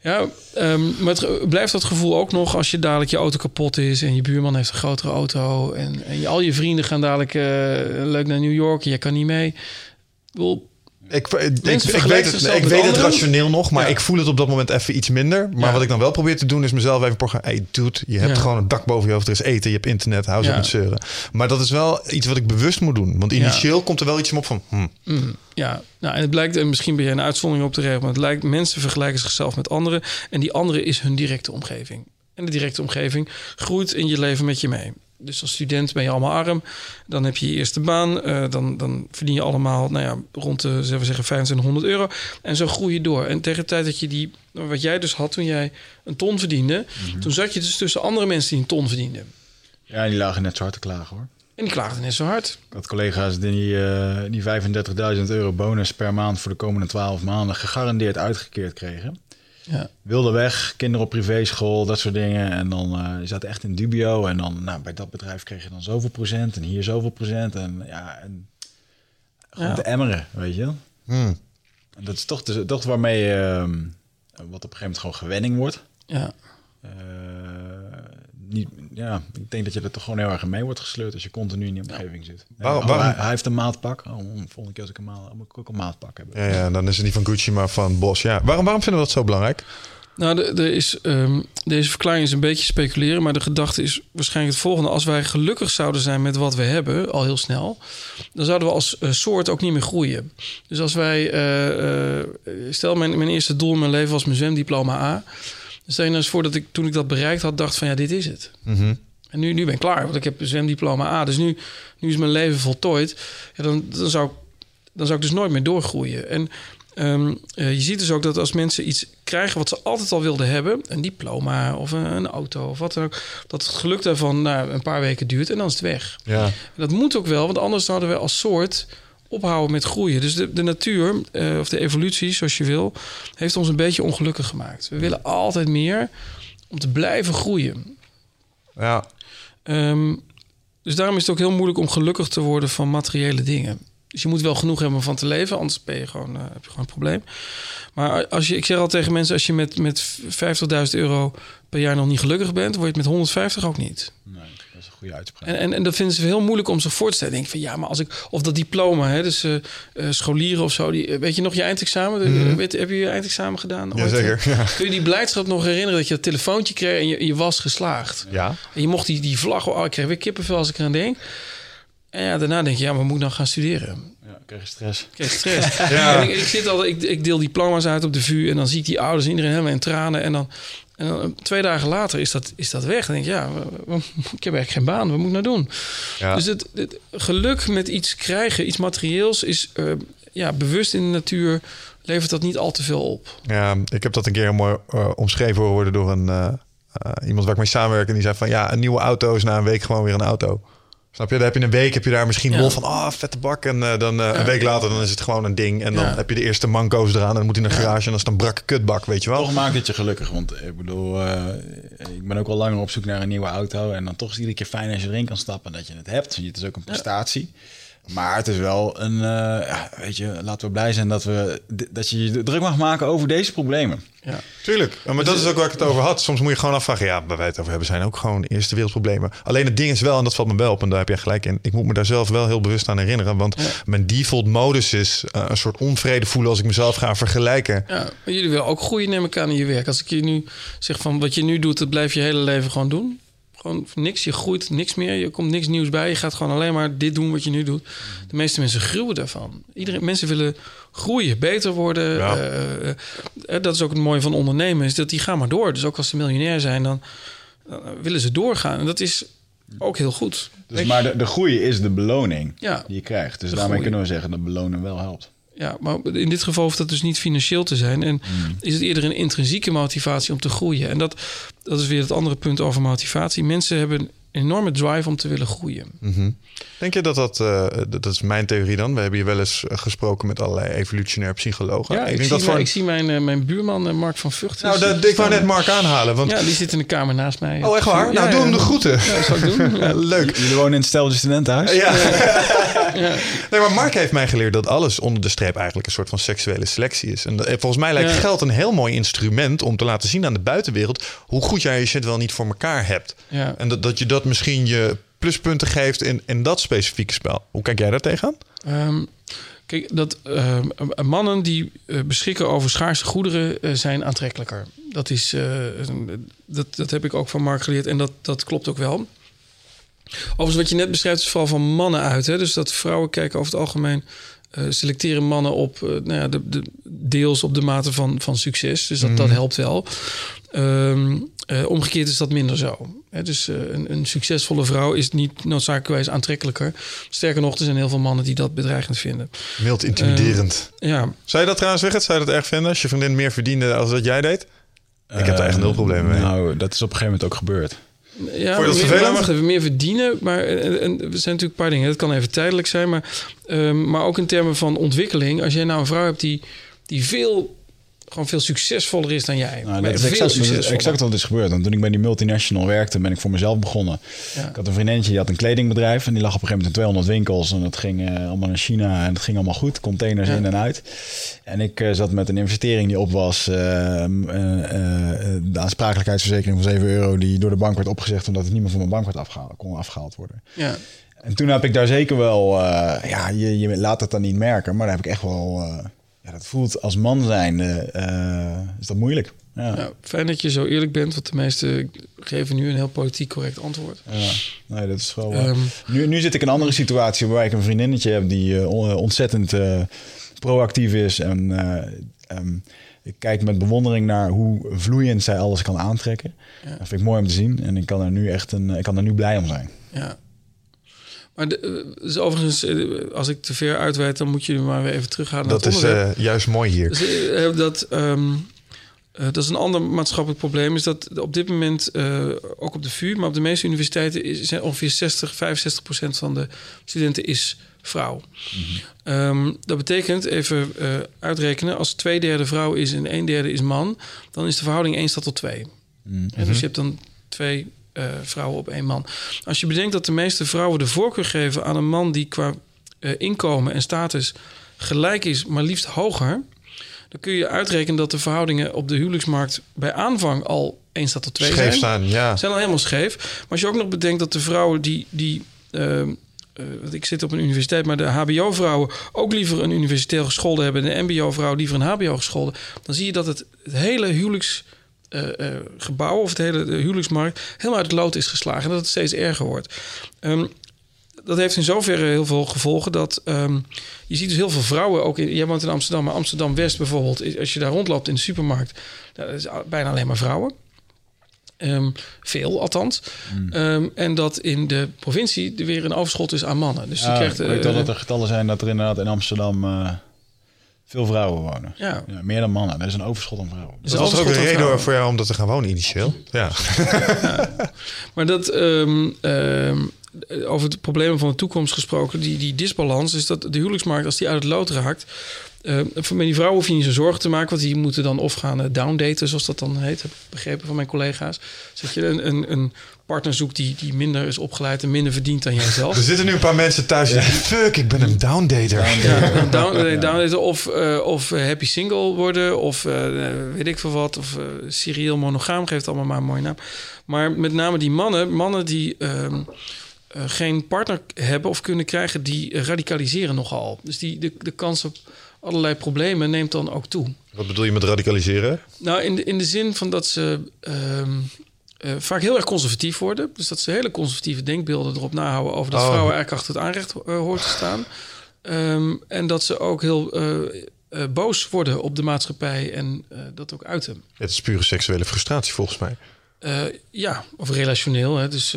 Ja, ehm, maar het blijft dat gevoel ook nog als je dadelijk je auto kapot is en je buurman heeft een grotere auto en, en je, al je vrienden gaan dadelijk eh, leuk naar New York en jij kan niet mee. Ik bedoel, Ik, ik, ik, weet, het, ik weet het rationeel nog, maar Ja. ik voel het op dat moment even iets minder. Maar Ja. wat ik dan wel probeer te doen is mezelf even programmeren. Hey dude, je hebt Ja. gewoon een dak boven je hoofd, er is eten, je hebt internet, hou ze met zeuren. Maar dat is wel iets wat ik bewust moet doen. Want initieel komt er wel iets op van... Hm, Mm, ja, nou, en het blijkt, en misschien ben jij een uitzondering op te regelen, maar het lijkt, mensen vergelijken zichzelf met anderen. En die andere is hun directe omgeving. En de directe omgeving groeit in je leven met je mee. Dus als student ben je allemaal arm. Dan heb je je eerste baan. eh, dan, dan verdien je allemaal nou ja, rond de zullen we zeggen, 2500 euro. En zo groei je door. En tegen de tijd dat je die, wat jij dus had toen jij een ton verdiende, toen zat je dus tussen andere mensen die een ton verdienden. Ja, die lagen net zo hard te klagen hoor. En die klaagden net zo hard. Had collega's die, eh, die 35.000 euro bonus per maand voor de komende 12 maanden gegarandeerd uitgekeerd kregen. Ja. Wilde weg, kinderen op privéschool, dat soort dingen. En dan uh, die zaten echt in dubio. En dan nou, bij dat bedrijf kreeg je dan zoveel procent en hier zoveel procent. En ja, en gewoon Ja. te emmeren, weet je. hm. En dat is toch, de, toch waarmee uh, wat op een gegeven moment gewoon gewenning wordt. Ja. Uh, niet, ja, ik denk dat je er toch gewoon heel erg mee wordt gesleurd als je continu in die omgeving zit. Waarom- oh, waarom- hij, hij heeft een maatpak. Oh, volgende keer als ik een maat, moet ik ook een maatpak hebben. Ja, ja, dan is het niet van Gucci, maar van Bos. Ja. Waarom, waarom vinden we dat zo belangrijk? Nou, de, de is, um, deze verklaring is een beetje speculeren, maar de gedachte is waarschijnlijk het volgende. Als wij gelukkig zouden zijn met wat we hebben, al heel snel, dan zouden we als uh, soort ook niet meer groeien. Dus als wij, uh, uh, stel mijn, mijn eerste doel in mijn leven was mijn zwemdiploma A. Stel je nou eens voor dat ik toen ik dat bereikt had, dacht van ja, dit is het. Mm -hmm. En nu, nu ben ik klaar, want ik heb een zwemdiploma A. Dus nu, nu is mijn leven voltooid. Ja, dan, dan, zou ik, dan zou ik dus nooit meer doorgroeien. En Um, uh, je ziet dus ook dat als mensen iets krijgen wat ze altijd al wilden hebben, een diploma of een, een auto of wat dan ook, dat het geluk daarvan nou, een paar weken duurt en dan is het weg. Ja. En dat moet ook wel, want anders zouden we als soort ophouden met groeien. Dus de, de natuur, uh, of de evolutie, zoals je wil, heeft ons een beetje ongelukkig gemaakt. We willen altijd meer om te blijven groeien. Ja. Um, dus daarom is het ook heel moeilijk om gelukkig te worden van materiële dingen. Dus je moet wel genoeg hebben om van te leven, anders ben je gewoon, eh, heb je gewoon een probleem. Maar als je, ik zeg al tegen mensen, als je met, met 50.000 euro per jaar nog niet gelukkig bent, word je het met 150 ook niet. Nee, is een goede uitspraak. En, en, en dat vinden ze heel moeilijk om zich voor te stellen. Denk van ja, maar als ik of dat diploma, hè, dus eh, eh, scholieren of zo, die, eh, weet je nog je eindexamen? De- Mhm. weet, heb je je eindexamen gedaan? ooit? Jazeker. Ja. Kun je die blijdschap nog herinneren dat je dat telefoontje kreeg en je, je was geslaagd? ja. En je mocht die, die vlag, oh, ik kreeg weer kippenvel als ik eraan denk. En ja, daarna denk je, ja, maar moet ik dan gaan studeren? Ja, krijg je stress. Ik kreeg stress. Ja. Ik, ik, zit al, ik, ik deel diploma's uit op de VU en dan zie ik die ouders, iedereen helemaal in tranen. En dan, en dan eh, twee dagen later is dat, is dat weg. Dan denk ik, ja, ik heb eigenlijk geen baan, wat moet ik nou doen? Ja. Dus het, het geluk met iets krijgen, iets materieels, is eh, ja, bewust in de natuur, levert dat niet al te veel op. Ja, ik heb dat een keer mooi eh, omschreven worden door een, iemand waar ik mee samenwerk. En die zei van ja, een nieuwe auto is na een week gewoon weer een auto. Snap je? Dan heb je een week, heb je daar misschien Ja. lol van, ah, vette bak. En eh, dan eh, een week later, dan is het gewoon een ding. En dan Ja. heb je de eerste manco's eraan. En dan moet hij in een garage en dan is het een brakke kutbak, weet je wel. Toch maakt het je gelukkig. Want ik bedoel, eh, ik ben ook al langer op zoek naar een nieuwe auto. En dan toch is het iedere keer fijn als je erin kan stappen en dat je het hebt. Want het is ook een prestatie. Maar het is wel een, eh, ja, weet je, laten we blij zijn dat, we, dat je je druk mag maken over deze problemen. Ja. Tuurlijk. Maar dat is ook waar ik het over had. Soms moet je gewoon afvragen, ja, waar wij het over hebben zijn ook gewoon eerste wereldproblemen. Alleen het ding is wel, en dat valt me wel op, en daar heb jij gelijk in. Ik moet me daar zelf wel heel bewust aan herinneren. Want mijn default modus is eh, een soort onvrede voelen als ik mezelf ga vergelijken. Ja, maar jullie willen ook groeien, neem ik aan, in je werk. Als ik je nu zeg van wat je nu doet, dat blijf je hele leven gewoon doen. Gewoon niks, je groeit niks meer, je komt niks nieuws bij. Je gaat gewoon alleen maar dit doen wat je nu doet. De meeste mensen gruwen daarvan. Iedereen, mensen willen groeien, beter worden. Ja. Eh, eh, dat is ook het mooie van ondernemen, is dat die gaan maar door. Dus ook als ze miljonair zijn, dan, willen ze doorgaan. En dat is ook heel goed. Dus, maar de, de groei is de beloning Ja. die je krijgt. Dus daarmee groei. kunnen we zeggen dat belonen wel helpt. Ja, maar in dit geval hoeft dat dus niet financieel te zijn. En is het eerder een intrinsieke motivatie om te groeien. En dat, dat is weer het andere punt over motivatie. Mensen hebben enorme drive om te willen groeien. Mhm. Denk je dat dat, eh, dat dat is mijn theorie dan? We hebben hier wel eens eh, gesproken met allerlei evolutionair psychologen. Ja, ik, denk zie, dat mijn, voor ik zie mijn, eh, mijn buurman Mark van Vught. Nou, dat, ik wou net Mark aanhalen. Want... Ja, die zit in de kamer naast mij. Oh, echt waar? Ja, nou, doe ja. hem de groeten. Ja, ik doen. Ja. Leuk. Jullie wonen in het steltje studentenhuis? Ja. Nee, maar Mark heeft mij geleerd dat alles onder de streep eigenlijk een soort van seksuele selectie is. En volgens mij lijkt Ja. geld een heel mooi instrument om te laten zien aan de buitenwereld hoe goed jij je shit wel niet voor elkaar hebt. Ja. En dat, dat je dat misschien je pluspunten geeft in, in dat specifieke spel. Hoe kijk jij daar tegenaan? Ehm, kijk, dat ehm, eh, mannen die eh, beschikken over schaarse goederen eh, zijn aantrekkelijker. Dat, is, eh, dat, dat heb ik ook van Mark geleerd en dat, dat klopt ook wel. Overigens, wat je net beschrijft, is vooral van mannen uit. Hè? Dus dat vrouwen kijken over het algemeen, selecteren mannen op nou ja, de, de, deels op de mate van, van succes. Dus dat, dat helpt wel. Ehm, eh, omgekeerd is dat minder zo. Hè? Dus eh, een, een succesvolle vrouw is niet noodzakelijkerwijs aantrekkelijker. Sterker nog, er zijn heel veel mannen die dat bedreigend vinden. Mild intimiderend. Ja, Zou je dat trouwens zeggen? Zou je dat erg vinden als je vriendin meer verdiende als dat jij deed? Ik heb daar echt nul problemen mee. Nou, dat is op een gegeven moment ook gebeurd. Ja, Vond je dat meer, even, meer verdienen. Maar eh, en, en, er zijn natuurlijk een paar dingen. Het kan even tijdelijk zijn, maar, ehm, maar ook in termen van ontwikkeling. Als jij nou een vrouw hebt die, die veel, gewoon veel succesvoller is dan jij. Nou, dat is exact, exact wat is gebeurd. Want toen ik bij die multinational werkte, ben ik voor mezelf begonnen. Ja. Ik had een vriendinnetje, die had een kledingbedrijf. En die lag op een gegeven moment in 200 winkels. En dat ging eh, allemaal naar China. En dat ging allemaal goed. Containers Ja. in en uit. En ik eh, zat met een investering die op was. eh, eh, de aansprakelijkheidsverzekering van 7 euro. Die door de bank werd opgezegd. Omdat het niet meer van mijn bank werd afgehaald, kon afgehaald worden. Ja. En toen heb ik daar zeker wel... ja, je, je laat het dan niet merken. Maar daar heb ik echt wel... ja, dat voelt als man zijn eh, is dat moeilijk. Ja. Ja, fijn dat je zo eerlijk bent, want de meesten geven nu een heel politiek correct antwoord. Ja, nee, dat is wel. eh, Ehm. nu, nu zit ik in een andere situatie waarbij ik een vriendinnetje heb die eh, on- ontzettend proactief is. En ehm, ik kijk met bewondering naar hoe vloeiend zij alles kan aantrekken. Ja. Dat vind ik mooi om te zien. En ik kan er nu echt een, ik kan er nu blij om zijn. Ja. Maar de, dus overigens, eh, als ik te ver uitweid, dan moet je maar weer even terughalen naar Dat is eh, juist mooi hier. Dus, dat, ehm, eh, dat is een ander maatschappelijk probleem. Is dat op dit moment, ook op de VU, maar op de meeste universiteiten, is, zijn ongeveer 60, 65 procent van de studenten is vrouw. Ehm, dat betekent, even uitrekenen, als twee derde vrouw is en een derde is man, dan is de verhouding 1 staat tot 2. En dus je hebt dan twee eh, vrouwen op één man. Als je bedenkt dat de meeste vrouwen de voorkeur geven aan een man die qua eh, inkomen en status gelijk is, maar liefst hoger, dan kun je uitrekenen dat de verhoudingen op de huwelijksmarkt bij aanvang al 1 staat tot 2 Scheef zijn. staan, ja. Zijn al helemaal scheef. Maar als je ook nog bedenkt dat de vrouwen die. die want ik zit op een universiteit, maar de HBO-vrouwen ook liever een universitair geschoolde hebben. En de MBO-vrouw liever een HBO-geschoolde. Dan zie je dat het, het hele huwelijksgebouw of het hele huwelijksmarkt helemaal uit het lood is geslagen. En dat het steeds erger wordt. Ehm, dat heeft in zoverre heel veel gevolgen dat ehm, je ziet dus heel veel vrouwen ook in. Jij woont in Amsterdam, maar Amsterdam West bijvoorbeeld, als je daar rondloopt in de supermarkt, dat is bijna alleen maar vrouwen. Ehm, veel althans. Ehm, en dat in de provincie er weer een overschot is aan mannen. Dus je Ja, krijgt. ik weet wel dat er getallen zijn dat er inderdaad in Amsterdam veel vrouwen wonen. Ja. meer dan mannen. Er is een overschot aan vrouwen. dus Dat was ook een reden vrouwen. voor jou om dat te gaan wonen initieel. Ja. Maar dat, ehm, ehm, over het problemen van de toekomst gesproken, die, die disbalans, is dat de huwelijksmarkt, als die uit het lood raakt. eh, voor met die vrouwen hoef je niet zo zorgen te maken, want die moeten dan of gaan eh, downdaten, zoals dat dan heet, heb ik begrepen van mijn collega's. Dus dat je een, een, een partner zoekt die, die minder is opgeleid en minder verdient dan jijzelf. Er zitten nu een paar mensen thuis die denken, fuck, ik ben een downdater. Ja, een down, downdaten of, eh, of eh, happy single worden of eh, weet ik veel wat. Of eh, serieel monogaam, geeft allemaal maar een mooie naam. Maar met name die mannen, mannen die ehm, eh, geen partner hebben of kunnen krijgen, die radicaliseren nogal. Dus die, de, de kans op allerlei problemen neemt dan ook toe. Wat bedoel je met radicaliseren? Nou, in de, in de zin van dat ze ehm, eh, vaak heel erg conservatief worden. Dus dat ze hele conservatieve denkbeelden erop nahouden over dat Oh. vrouwen eigenlijk achter het aanrecht eh, hoort te staan. Ehm, en dat ze ook heel eh, boos worden op de maatschappij en dat ook uiten. Het is pure seksuele frustratie volgens mij. Ja, of relationeel. Hè, dus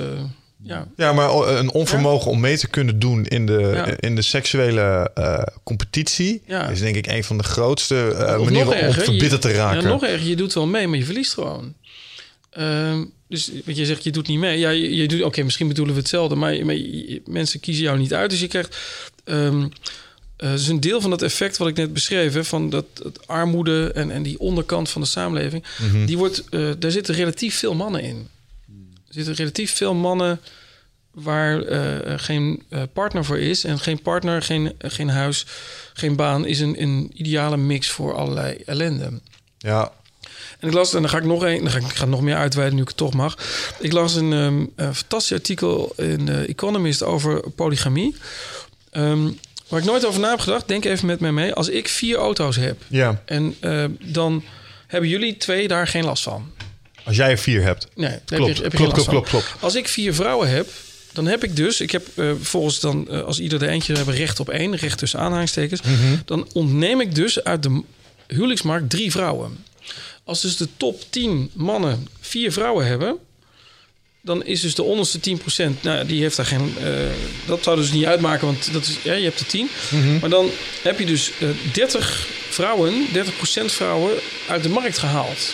ja. Ja, maar een onvermogen om mee te kunnen doen in de, Ja. in de seksuele competitie... Is denk ik een van de grootste manieren om verbitterd te raken. Ja, nog erger, je doet wel mee, maar je verliest gewoon. Ehm, dus wat je zegt, je doet niet mee. Ja, je, je doet, oké, misschien bedoelen we hetzelfde, maar, maar je- mensen kiezen jou niet uit. Dus je krijgt. eh, dus een deel van dat effect wat ik net beschreef, hè, van dat, dat armoede en, en die onderkant van de samenleving, Mhm. die wordt, eh, daar zitten relatief veel mannen in. Er zitten relatief veel mannen waar eh, geen partner voor is. En geen partner, geen, geen huis, geen baan is een, een ideale mix voor allerlei ellende. Ja, En ik las, en dan ga ik nog een, dan ga ik, ik ga nog meer uitweiden nu ik het toch mag. Ik las een, een fantastisch artikel in The Economist over polygamie. Ehm, waar ik nooit over na heb gedacht, denk even met mij mee. Als ik vier auto's heb ja. en eh, dan hebben jullie twee daar geen last van. Als jij er vier hebt. Nee, Klopt, heb je, heb je klopt, klopt, van. klopt, klopt. Als ik vier vrouwen heb, dan heb ik dus... Ik heb eh, volgens dan, eh, als ieder er eentje hebben, recht op één. Recht tussen aanhalingstekens. Mhm. Dan ontneem ik dus uit de huwelijksmarkt drie vrouwen. Als dus de top 10 mannen vier vrouwen hebben... dan is dus de onderste 10%... Nou, ja, die heeft daar geen... eh, dat zou dus niet uitmaken, want dat is, ja, je hebt de 10. Mhm. Maar dan heb je dus eh 30 vrouwen, 30% vrouwen uit de markt gehaald.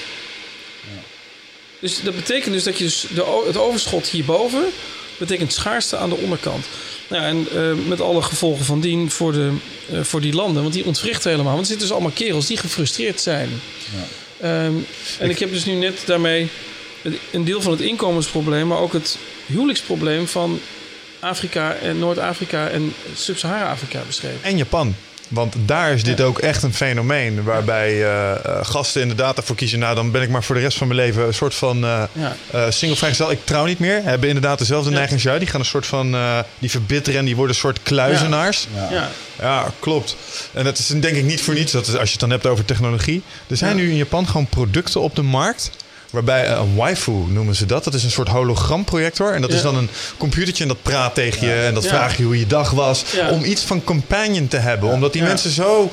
Dus dat betekent dus dat je dus de, het overschot hierboven betekent schaarste aan de onderkant. Nou, ja, en eh, met alle gevolgen van dien voor, de, eh, voor die landen, want die ontwrichten helemaal. Want er zitten dus allemaal kerels die gefrustreerd zijn. Ehm, en ik heb dus nu net daarmee een deel van het inkomensprobleem, maar ook het huwelijksprobleem van Afrika en Noord-Afrika en Sub-Sahara-Afrika beschreven. En Japan. Want daar is dit ook echt een fenomeen waarbij eh, eh, gasten inderdaad ervoor kiezen. Nou, dan ben ik maar voor de rest van mijn leven een soort van eh Ja. eh, single vrijgezel. Ik trouw niet meer. Hebben inderdaad dezelfde Ja. neiging als jij. Die gaan een soort van, eh, die verbitteren en die worden een soort kluizenaars. Ja. Ja. klopt. En dat is denk ik niet voor niets. Dat is, als je het dan hebt over technologie. Er zijn Ja. nu in Japan gewoon producten op de markt. Waarbij eh, een waifu noemen ze dat. Dat is een soort hologramprojector. En dat is dan een computertje en dat praat tegen je. En dat vraagt je hoe je dag was. Om iets van companion te hebben. Omdat die mensen zo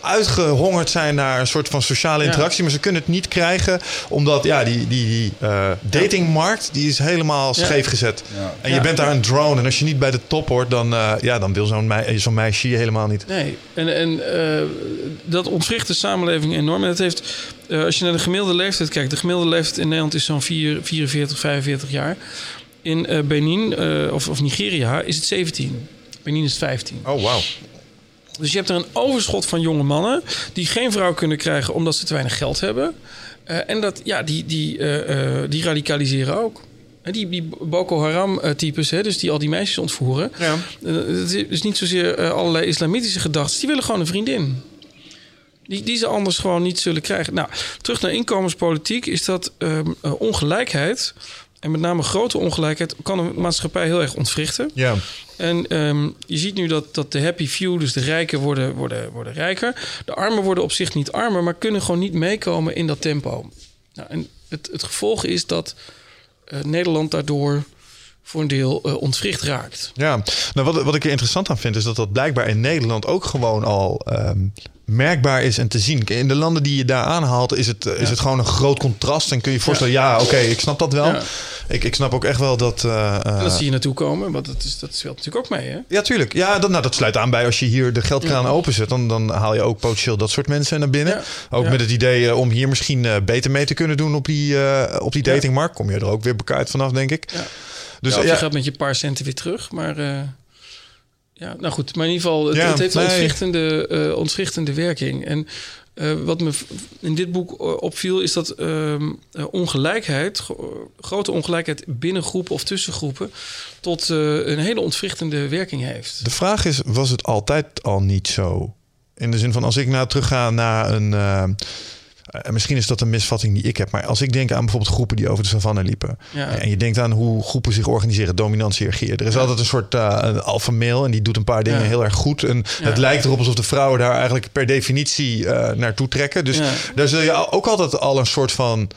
uitgehongerd zijn naar een soort van sociale Ja. interactie. Maar ze kunnen het niet krijgen. Omdat ja, die, die, die eh, datingmarkt die is helemaal scheef gezet. Ja. En je Ja. bent daar een drone. En als je niet bij de top hoort, dan, eh, ja, dan wil zo'n mei- zo'n meisje je helemaal niet. Nee, en, en eh, dat ontwricht de samenleving enorm. En het heeft, eh, als je naar de gemiddelde leeftijd kijkt, de gemiddelde leeftijd in Nederland is zo'n 4, 44, 45 jaar. In eh, Benin eh, of, of Nigeria is het 17. Benin is 15. Oh, wauw. Dus je hebt er een overschot van jonge mannen die geen vrouw kunnen krijgen omdat ze te weinig geld hebben. Eh, en dat, ja, die, die, eh, eh, die radicaliseren ook. die, die Boko Haram-types, hè, dus die al die meisjes ontvoeren. Ja. Het is niet zozeer allerlei islamitische gedachten. Die willen gewoon een vriendin. Die, die ze anders gewoon niet zullen krijgen. Nou, terug naar inkomenspolitiek is dat ehm, eh, ongelijkheid. En met name grote ongelijkheid kan een maatschappij heel erg ontwrichten. Ja. En ehm, je ziet nu dat, dat de happy few, dus de rijken, worden, worden, worden rijker. De armen worden op zich niet armer, maar kunnen gewoon niet meekomen in dat tempo. Nou, en het, het gevolg is dat eh, Nederland daardoor voor een deel eh, ontwricht raakt. Ja, nou, wat, wat ik er interessant aan vind, is dat dat blijkbaar in Nederland ook gewoon al ehm, merkbaar is en te zien. In de landen die je daar aanhaalt, is het, eh, is het gewoon een groot contrast. En kun je je voorstellen, ja, oké, ik snap dat wel. Ja. Ik, ik snap ook echt wel dat. eh, dat zie je naartoe komen, want dat, is, dat speelt natuurlijk ook mee. Hè? ja, tuurlijk. Ja, dat, nou, dat sluit aan bij als je hier de geldkraan openzet. Dan, dan haal je ook potentieel dat soort mensen naar binnen. Ook met het idee om hier misschien beter mee te kunnen doen op die, op die datingmarkt. Kom je er ook weer bekijkt vanaf, denk ik. Ja. Dus ja, je gaat met je paar centen weer terug. Maar ja, nou goed. Maar in ieder geval, het, Ja, het heeft een nee. ontwrichtende, eh, ontwrichtende werking. En eh, wat me in dit boek eh, opviel, is dat ehm, eh, ongelijkheid, gro- grote ongelijkheid binnen groepen of tussen groepen, tot een hele ontwrichtende werking heeft. De vraag is, was het altijd al niet zo? In de zin van, als ik nou terugga naar een... eh, eh, misschien is dat een misvatting die ik heb. Maar als ik denk aan bijvoorbeeld groepen die over de savanne liepen. Ja. En je denkt aan hoe groepen zich organiseren, dominantie hiërarchie. Er is altijd een soort uh, een alpha male en die doet een paar dingen Ja. heel erg goed. En het lijkt erop alsof de vrouwen daar eigenlijk per definitie eh, naartoe trekken. Dus daar zul je ook altijd al een soort van...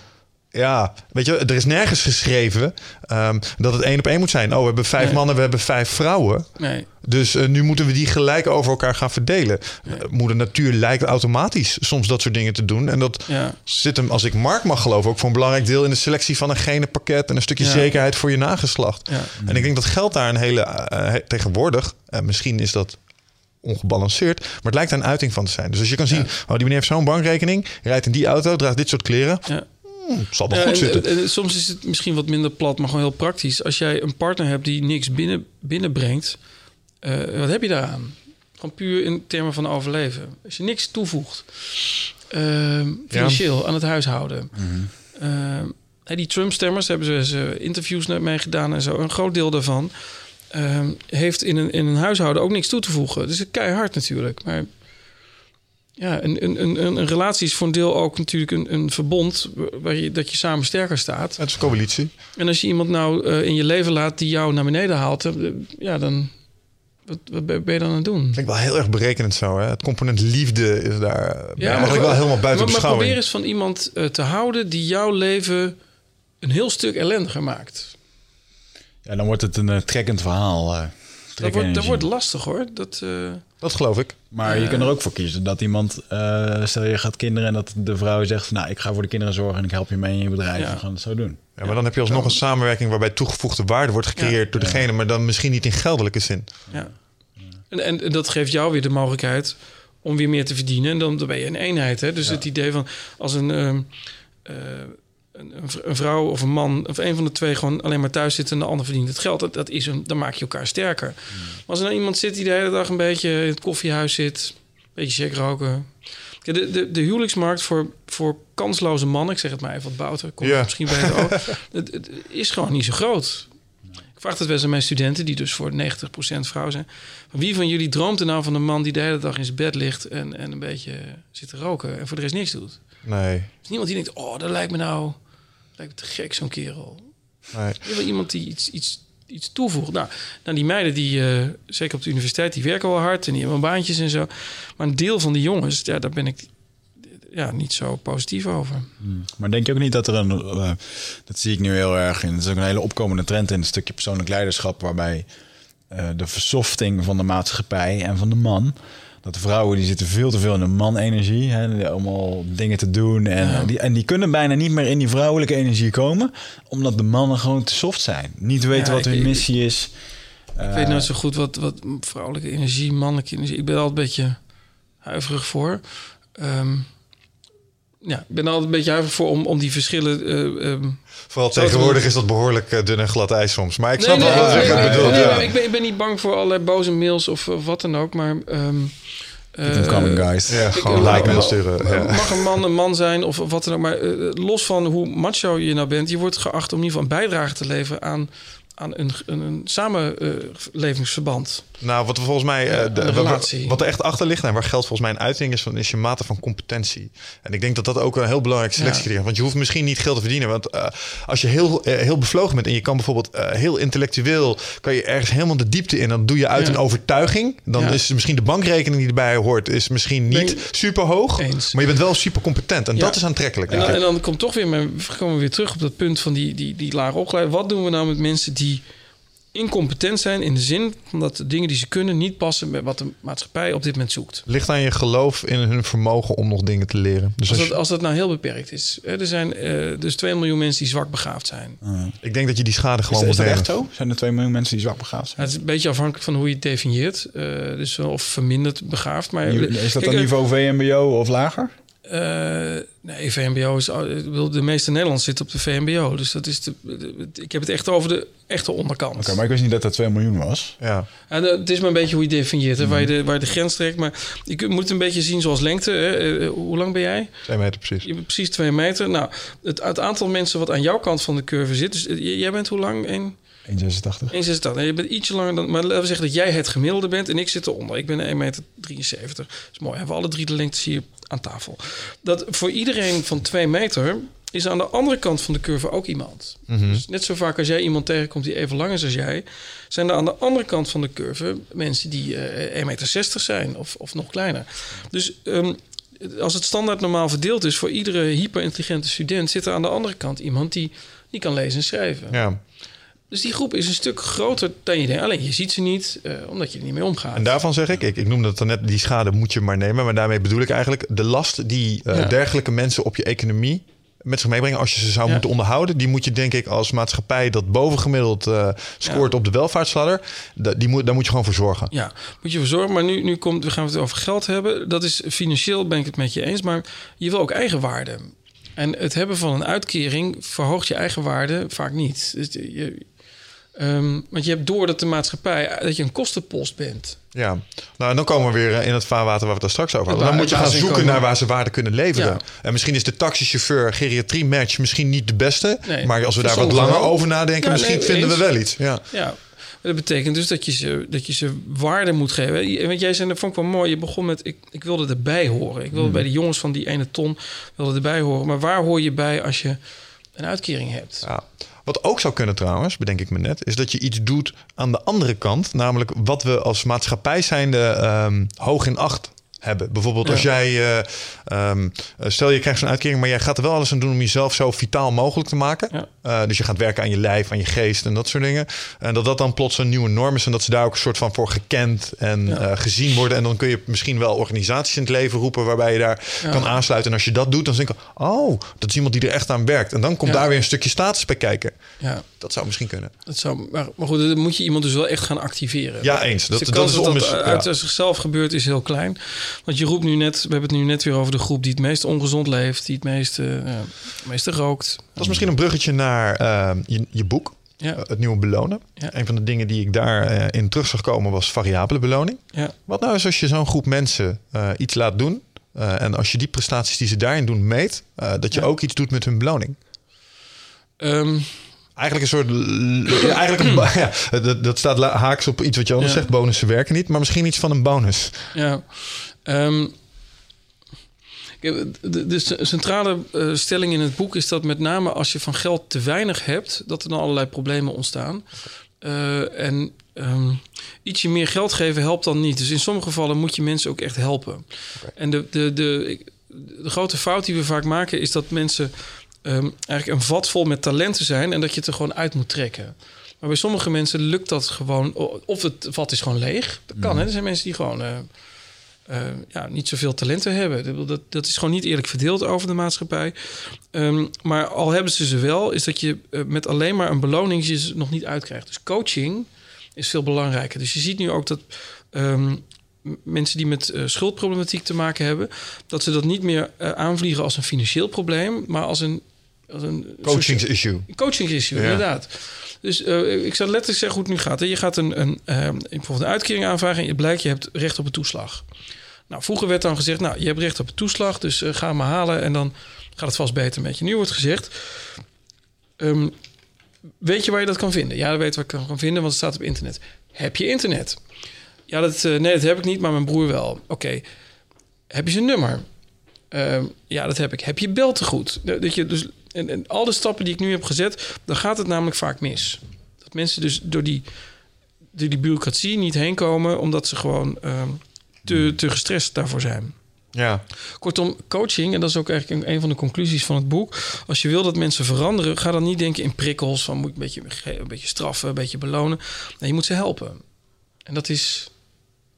Ja, weet je, er is nergens geschreven ehm, dat het één op één moet zijn. Oh, we hebben vijf Nee. mannen, we hebben vijf vrouwen. Nee. Dus eh, nu moeten we die gelijk over elkaar gaan verdelen. Eh, moeder natuur lijkt automatisch soms dat soort dingen te doen. En dat Ja. zit hem, als ik Mark mag geloven, ook voor een belangrijk deel in de selectie van een genenpakket en een stukje Ja. zekerheid voor je nageslacht. Ja. En ik denk dat geld daar een hele eh, tegenwoordig, en misschien is dat ongebalanceerd, maar het lijkt daar een uiting van te zijn. Dus als je kan zien, oh, die meneer heeft zo'n bankrekening, rijdt in die auto, draagt dit soort kleren, Ja. Hmm, zal wel goed en- zitten. en- en soms is het misschien wat minder plat, maar gewoon heel praktisch. Als jij een partner hebt die niks binnen, binnenbrengt, eh, wat heb je daaraan? Gewoon puur in termen van overleven. Als je niks toevoegt, eh, financieel aan het huishouden. Eh, hè, die Trump-stemmers hebben ze, interviews net mee gedaan en zo. Een groot deel daarvan eh, heeft in een, in een huishouden ook niks toe te voegen. Dus keihard natuurlijk. Maar ja, een, een, een, een relatie is voor een deel ook natuurlijk een, een verbond waar je, dat je samen sterker staat. Het is een coalitie. En als je iemand nou eh, in je leven laat die jou naar beneden haalt, eh, ja, dan wat, wat ben je dan aan het doen? Vind ik wel heel erg berekenend zo. Hè? Het component liefde is daar ja, ik wel helemaal buiten maar, maar beschouwing. probeer eens van iemand eh, te houden die jouw leven een heel stuk ellendiger maakt. Ja, dan wordt het een trekkend verhaal. eh, Dat wordt, dat wordt lastig hoor. Dat, eh, Dat geloof ik. Maar je kan er ook voor kiezen dat iemand, eh, stel je gaat kinderen en dat de vrouw zegt van nou ik ga voor de kinderen zorgen en ik help je mee in je bedrijf. Ja. We gaan het zo doen. Ja, maar dan heb je alsnog een samenwerking waarbij toegevoegde waarde wordt gecreëerd door degene, maar dan misschien niet in geldelijke zin. ja. En, en, en dat geeft jou weer de mogelijkheid om weer meer te verdienen. En dan, dan ben je een eenheid. Hè? Dus het idee van als een, ehm, eh, een, vrouw of een man of een van de twee gewoon alleen maar thuis zit en de ander verdient het geld, dat, dat is een, dan maak je elkaar sterker. Maar als er nou iemand zit die de hele dag een beetje in het koffiehuis zit, een beetje check roken. De, de, de huwelijksmarkt voor, voor kansloze mannen, ik zeg het maar even wat bouter, komt misschien ook, het, het is gewoon niet zo groot. Ik vraag het wel eens aan mijn studenten, die dus voor 90% vrouw zijn. Wie van jullie droomt er nou van een man die de hele dag in zijn bed ligt en, en een beetje zit te roken en voor de rest niks doet? Nee. Is niemand die denkt, oh, dat lijkt me nou lijkt me te gek, zo'n kerel. nee. Je wil iemand die iets, iets, iets toevoegt. Nou, nou, die meiden, die, eh, zeker op de universiteit, die werken wel hard en die hebben baantjes en zo. Maar een deel van die jongens, ja, daar ben ik ja, niet zo positief over. Maar denk je ook niet dat er een, eh, dat zie ik nu heel erg in, het is ook een hele opkomende trend in een stukje persoonlijk leiderschap, waarbij eh, de versofting van de maatschappij en van de man, dat de vrouwen die zitten veel te veel in de man-energie, die allemaal dingen te doen en, Ja. die, en die kunnen bijna niet meer in die vrouwelijke energie komen, omdat de mannen gewoon te soft zijn, niet weten Ja, wat hun ik- missie is. Ik weet nooit zo goed wat, wat vrouwelijke energie, mannelijke energie. Ik ben er altijd een beetje huiverig voor. Ehm, ja, ik ben altijd een beetje huiverig voor om, om die verschillen. eh, ehm, Vooral tegenwoordig te- is dat behoorlijk eh, dun en glad ijs soms. Maar ik snap nee, wel wat nee, je nee, bedoelt. nee, ja. ik, ben, ik ben niet bang voor allerlei boze mails of, of wat dan ook. Maar ehm, coming, guys. Ja, Ik- gewoon eh, like mag- sturen. Ja. Mag een man een man zijn of wat dan ook. Maar eh, los van hoe macho je nou bent... je wordt geacht om in ieder geval een bijdrage te leveren... aan, aan een, een, een samenlevingsverband. Nou, wat volgens mij eh, de- wa- relatie. wat er echt achter ligt en waar geld volgens mij een uiting is, van, is je mate van competentie. En ik denk dat dat ook een heel belangrijk selectiecriterium is. Want je hoeft misschien niet geld te verdienen. Want eh, als je heel, eh, heel bevlogen bent en je kan bijvoorbeeld heel intellectueel, kan je ergens helemaal de diepte in. Dan doe je uit een overtuiging. Dan is misschien de bankrekening die erbij hoort, is misschien niet Nee. super hoog. Eens. Maar je bent wel super competent. En dat is aantrekkelijk. En dan, en dan komt toch weer, mijn, komen we weer terug op dat punt van die, die, die laag opgeleid. Wat doen we nou met mensen die incompetent zijn in de zin van dat de dingen die ze kunnen niet passen met wat de maatschappij op dit moment zoekt? Ligt aan je geloof in hun vermogen om nog dingen te leren. Dus Als als dat, als dat nou heel beperkt is. Hè, Er zijn eh, dus 2 miljoen mensen die zwak begaafd zijn. ik denk dat je die schade Is, gewoon is dat moet echt nemen. zo? Zijn er 2 miljoen mensen die zwak begaafd zijn? Het is een beetje afhankelijk van hoe je het definieert. Eh, dus of verminderd begaafd. Maar, Is dat Kijk, dan niveau VMBO of lager? Eh, nee, VMBO is... De meeste Nederlanders zitten op de VMBO. Dus dat is de, de- ik heb het echt over de echte onderkant. Oké, maar ik wist niet dat dat 2 miljoen was. Ja. En, eh, het is maar een beetje hoe je definieert, hè, waar, je de, waar je de grens trekt. Maar je moet het een beetje zien zoals lengte. Hè. Eh, hoe lang ben jij? Twee meter precies. Je bent precies twee meter. Nou, het, het aantal mensen wat aan jouw kant van de curve zit. Dus eh, jij bent hoe lang? 1, 1,86. 1,86. Nee, je bent ietsje langer dan... Maar laten we zeggen dat jij het gemiddelde bent en ik zit eronder. Ik ben 1,73 meter. Dat is mooi. Hebben we alle drie de lengtes hier aan tafel. Dat voor iedereen van 2 meter is aan de andere kant van de curve ook iemand. Mhm. Dus net zo vaak als jij iemand tegenkomt die even lang is als jij... zijn er aan de andere kant van de curve mensen die eh 1,60 meter zijn of, of nog kleiner. Dus ehm, als het standaard normaal verdeeld is... voor iedere hyperintelligente student... zit er aan de andere kant iemand die, die kan lezen en schrijven. Ja. Dus die groep is een stuk groter dan je denkt. Alleen je ziet ze niet, eh, omdat je er niet mee omgaat. En daarvan zeg ik, ik, ik noemde het net, die schade moet je maar nemen. Maar daarmee bedoel ik eigenlijk de last die eh, Ja. dergelijke mensen op je economie met zich meebrengen. Als je ze zou Ja. moeten onderhouden, die moet je denk ik als maatschappij dat bovengemiddeld eh, scoort Ja. op de welvaartsladder. Die moet, daar moet je gewoon voor zorgen. Ja, moet je voor zorgen. Maar nu, nu komt, we gaan het over geld hebben. Dat is financieel, ben ik het met je eens. Maar je wil ook eigenwaarde. En het hebben van een uitkering verhoogt je eigen waarde vaak niet. Dus je, ehm, want je hebt door dat de maatschappij, dat je een kostenpost bent. Ja, nou en dan komen we weer eh, in het vaarwater waar we het daar straks over hadden. Dan moet je gaan zoeken naar waar ze waarde kunnen leveren. Ja. En misschien is de taxichauffeur geriatrie match misschien niet de beste. Nee, maar als we daar wat langer wel. over nadenken, Ja, misschien nee, vinden we wel iets. Ja. Ja, dat betekent dus dat je ze, dat je ze waarde moet geven. En Want jij zei, dat vond ik wel mooi. Je begon met, ik, ik wilde erbij horen. Ik wilde bij de jongens van die ene ton wilde erbij horen. Maar waar hoor je bij als je een uitkering hebt? Ja. Wat ook zou kunnen trouwens, bedenk ik me net, is dat je iets doet aan de andere kant. Namelijk wat we als maatschappij zijnde ehm, hoog in acht hebben. Bijvoorbeeld als Ja. jij, ehm, stel je krijgt zo'n uitkering, maar jij gaat er wel alles aan doen om jezelf zo vitaal mogelijk te maken. Ja. Eh, dus je gaat werken aan je lijf, aan je geest en dat soort dingen. En dat dat dan plots een nieuwe norm is en dat ze daar ook een soort van voor gekend en Ja. gezien worden. En dan kun je misschien wel organisaties in het leven roepen waarbij je daar kan aansluiten. En als je dat doet, dan denk ik, oh, dat is iemand die er echt aan werkt. En dan komt daar weer een stukje status bij kijken. Ja, Dat zou misschien kunnen. dat zou, maar, maar goed, dan moet je iemand dus wel echt gaan activeren. Ja, eens. Dat, Dus dat kans is dat dat ja. uit zichzelf gebeurt is heel klein. Want je roept nu net, we hebben het nu net weer over de groep die het meest ongezond leeft, die het meeste, het meeste rookt. Dat is misschien een bruggetje naar eh, je, je boek, Ja, eh, het nieuwe belonen. Ja. Een van de dingen die ik daarin in terug zag komen was variabele beloning. ja. Wat nou is als je zo'n groep mensen eh, iets laat doen... eh, en als je die prestaties die ze daarin doen meet... eh, dat je ook iets doet met hun beloning. Ehm, Eigenlijk een soort... ja, eigenlijk een, ja, dat, dat staat haaks op iets wat je anders Ja. zegt. Bonussen werken niet, maar misschien iets van een bonus. Ja. Ehm, kijk, de, centrale eh, stelling in het boek is dat met name als je van geld te weinig hebt, dat er dan allerlei problemen ontstaan. Eh, en ehm, ietsje meer geld geven helpt dan niet. Dus in sommige gevallen moet je mensen ook echt helpen. En de, de, de grote fout die we vaak maken is dat mensen ehm, eigenlijk een vat vol met talenten zijn en dat je het er gewoon uit moet trekken. Maar bij sommige mensen lukt dat gewoon. Of het vat is gewoon leeg. Dat kan, hè. Er zijn mensen die gewoon eh, eh, ja, niet zoveel talenten hebben. Dat- Dat, is gewoon niet eerlijk verdeeld over de maatschappij. Ehm, maar al hebben ze ze wel, is dat je eh, met alleen maar een beloning je ze nog niet uitkrijgt. Dus coaching is veel belangrijker. Dus je ziet nu ook dat ehm, mensen die met schuldproblematiek te maken hebben, dat ze dat niet meer aanvliegen als een financieel probleem, maar als een, als een Coachingsissue. coaching issue, Ja. inderdaad. Dus eh, ik zou letterlijk zeggen hoe het nu gaat. hè. Je gaat een, een, eh, bijvoorbeeld een uitkering aanvragen en je blijkt je hebt recht op een toeslag. Nou, vroeger werd dan gezegd, nou, je hebt recht op een toeslag, dus eh, ga maar halen en dan gaat het vast beter met je. Nu wordt gezegd, ehm, weet je waar je dat kan vinden? Ja, dat weet waar ik dat kan vinden, want het staat op internet. Heb je internet? Ja, dat, nee, dat heb ik niet, maar mijn broer wel. Oké, heb je zijn nummer? Ehm, ja, dat heb ik. Heb je beltegoed? Dat je dus en, en al de stappen die ik nu heb gezet, dan gaat het namelijk vaak mis. Dat mensen dus door die, door die bureaucratie niet heen komen, omdat ze gewoon ehm, te, te gestrest daarvoor zijn. Ja, Kortom, coaching, en dat is ook eigenlijk een, een van de conclusies van het boek. Als je wil dat mensen veranderen, ga dan niet denken in prikkels van moet ik een beetje, een beetje straffen, een beetje belonen. Nee, je moet ze helpen. En dat is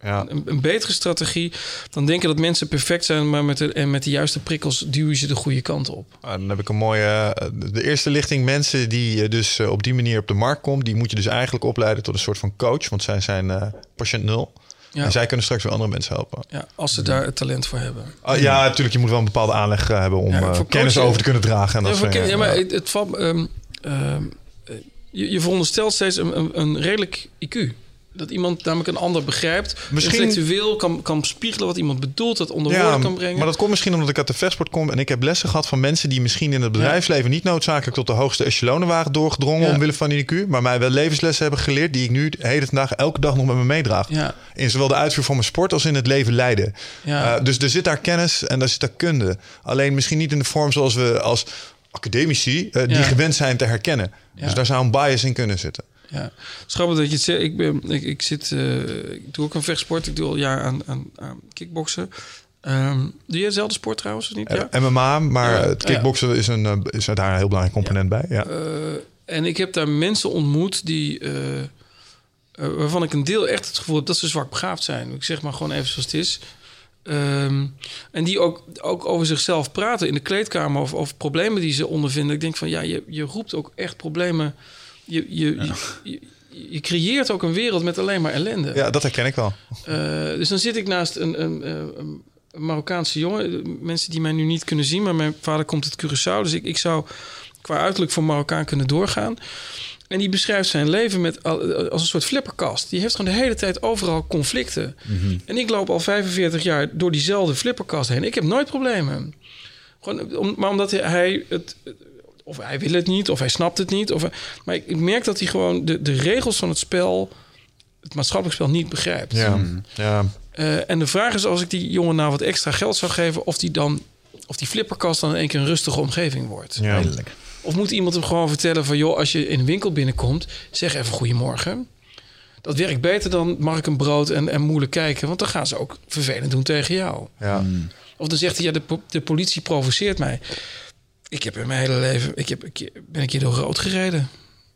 ja. een, een betere strategie dan denken dat mensen perfect zijn, maar met de, en met de juiste prikkels duw je ze de goede kant op. Ah, Dan heb ik een mooie. eh, De eerste lichting mensen die eh, dus eh, op die manier op de markt komt, die moet je dus eigenlijk opleiden tot een soort van coach, want zij zijn patiënt nul. Ja. En zij kunnen straks weer andere mensen helpen. Ja, als ze daar het talent voor hebben. Ah, ja, natuurlijk. Je moet wel een bepaalde aanleg hebben om Ja, kennis over te kunnen dragen. En dat soort kind- ja, dingen. maar het, het valt. ehm, ehm, eh, je, je veronderstelt steeds een, een, een redelijk IQ. Dat iemand namelijk een ander begrijpt. Misschien- Intellectueel kan, kan spiegelen wat iemand bedoelt. Dat onder woorden kan brengen. maar dat komt misschien omdat ik uit de vechtsport kom en ik heb lessen gehad van mensen die misschien in het bedrijfsleven niet noodzakelijk tot de hoogste echelonen waren doorgedrongen Ja. omwille van die IQ, maar mij wel levenslessen hebben geleerd die ik nu de hele dag elke dag nog met me meedraag. In zowel de uitvoer van mijn sport als in het leven leiden. Ja. Eh, dus er zit daar kennis en daar zit daar kunde. Alleen misschien niet in de vorm zoals we als academici eh, die gewend zijn te herkennen. Dus daar zou een bias in kunnen zitten. Ja, schappig dat je het zegt. Ik, ben, ik, ik, zit, eh, ik doe ook een vechtsport. Ik doe al jaar aan, aan, aan kickboksen. Ehm, doe je dezelfde sport trouwens, of niet? Ja. Eh, MMA, maar Ja. het kickboksen is, een, eh, is daar een heel belangrijk component bij. Ja. En ik heb daar mensen ontmoet die, waarvan ik een deel echt het gevoel heb dat ze zwak begaafd zijn. Ik zeg maar gewoon even zoals het is. Ehm, en die ook, ook over zichzelf praten in de kleedkamer of, of problemen die ze ondervinden. Ik denk van ja, je, je roept ook echt problemen. Je, je, je, je, je creëert ook een wereld met alleen maar ellende. ja, dat herken ik wel. Eh, dus dan zit ik naast een, een, een, een Marokkaanse jongen. Mensen die mij nu niet kunnen zien, maar mijn vader komt uit Curaçao. Dus ik, ik zou qua uiterlijk voor Marokkaan kunnen doorgaan. En die beschrijft zijn leven met, al- als een soort flipperkast. Die heeft gewoon de hele tijd overal conflicten. En ik loop al 45 jaar door diezelfde flipperkast heen. Ik heb nooit problemen. Gewoon, om, maar omdat hij het... Of hij wil het niet, of hij snapt het niet. Of, maar ik, ik merk dat hij gewoon de, de regels van het spel... het maatschappelijk spel niet begrijpt. Ja, ja. Eh, en de vraag is, als ik die jongen nou wat extra geld zou geven, of die dan, of die flipperkast dan in één keer een rustige omgeving wordt. ja. Of moet iemand hem gewoon vertellen van, joh, als je in een winkel binnenkomt, zeg even goedemorgen. Dat werkt beter dan mag ik een brood en, en moeilijk kijken, want dan gaan ze ook vervelend doen tegen jou. ja. Of dan zegt hij, ja, de, de politie provoceert mij. Ik heb in mijn hele leven, ik heb, ik ben een keer door rood gereden.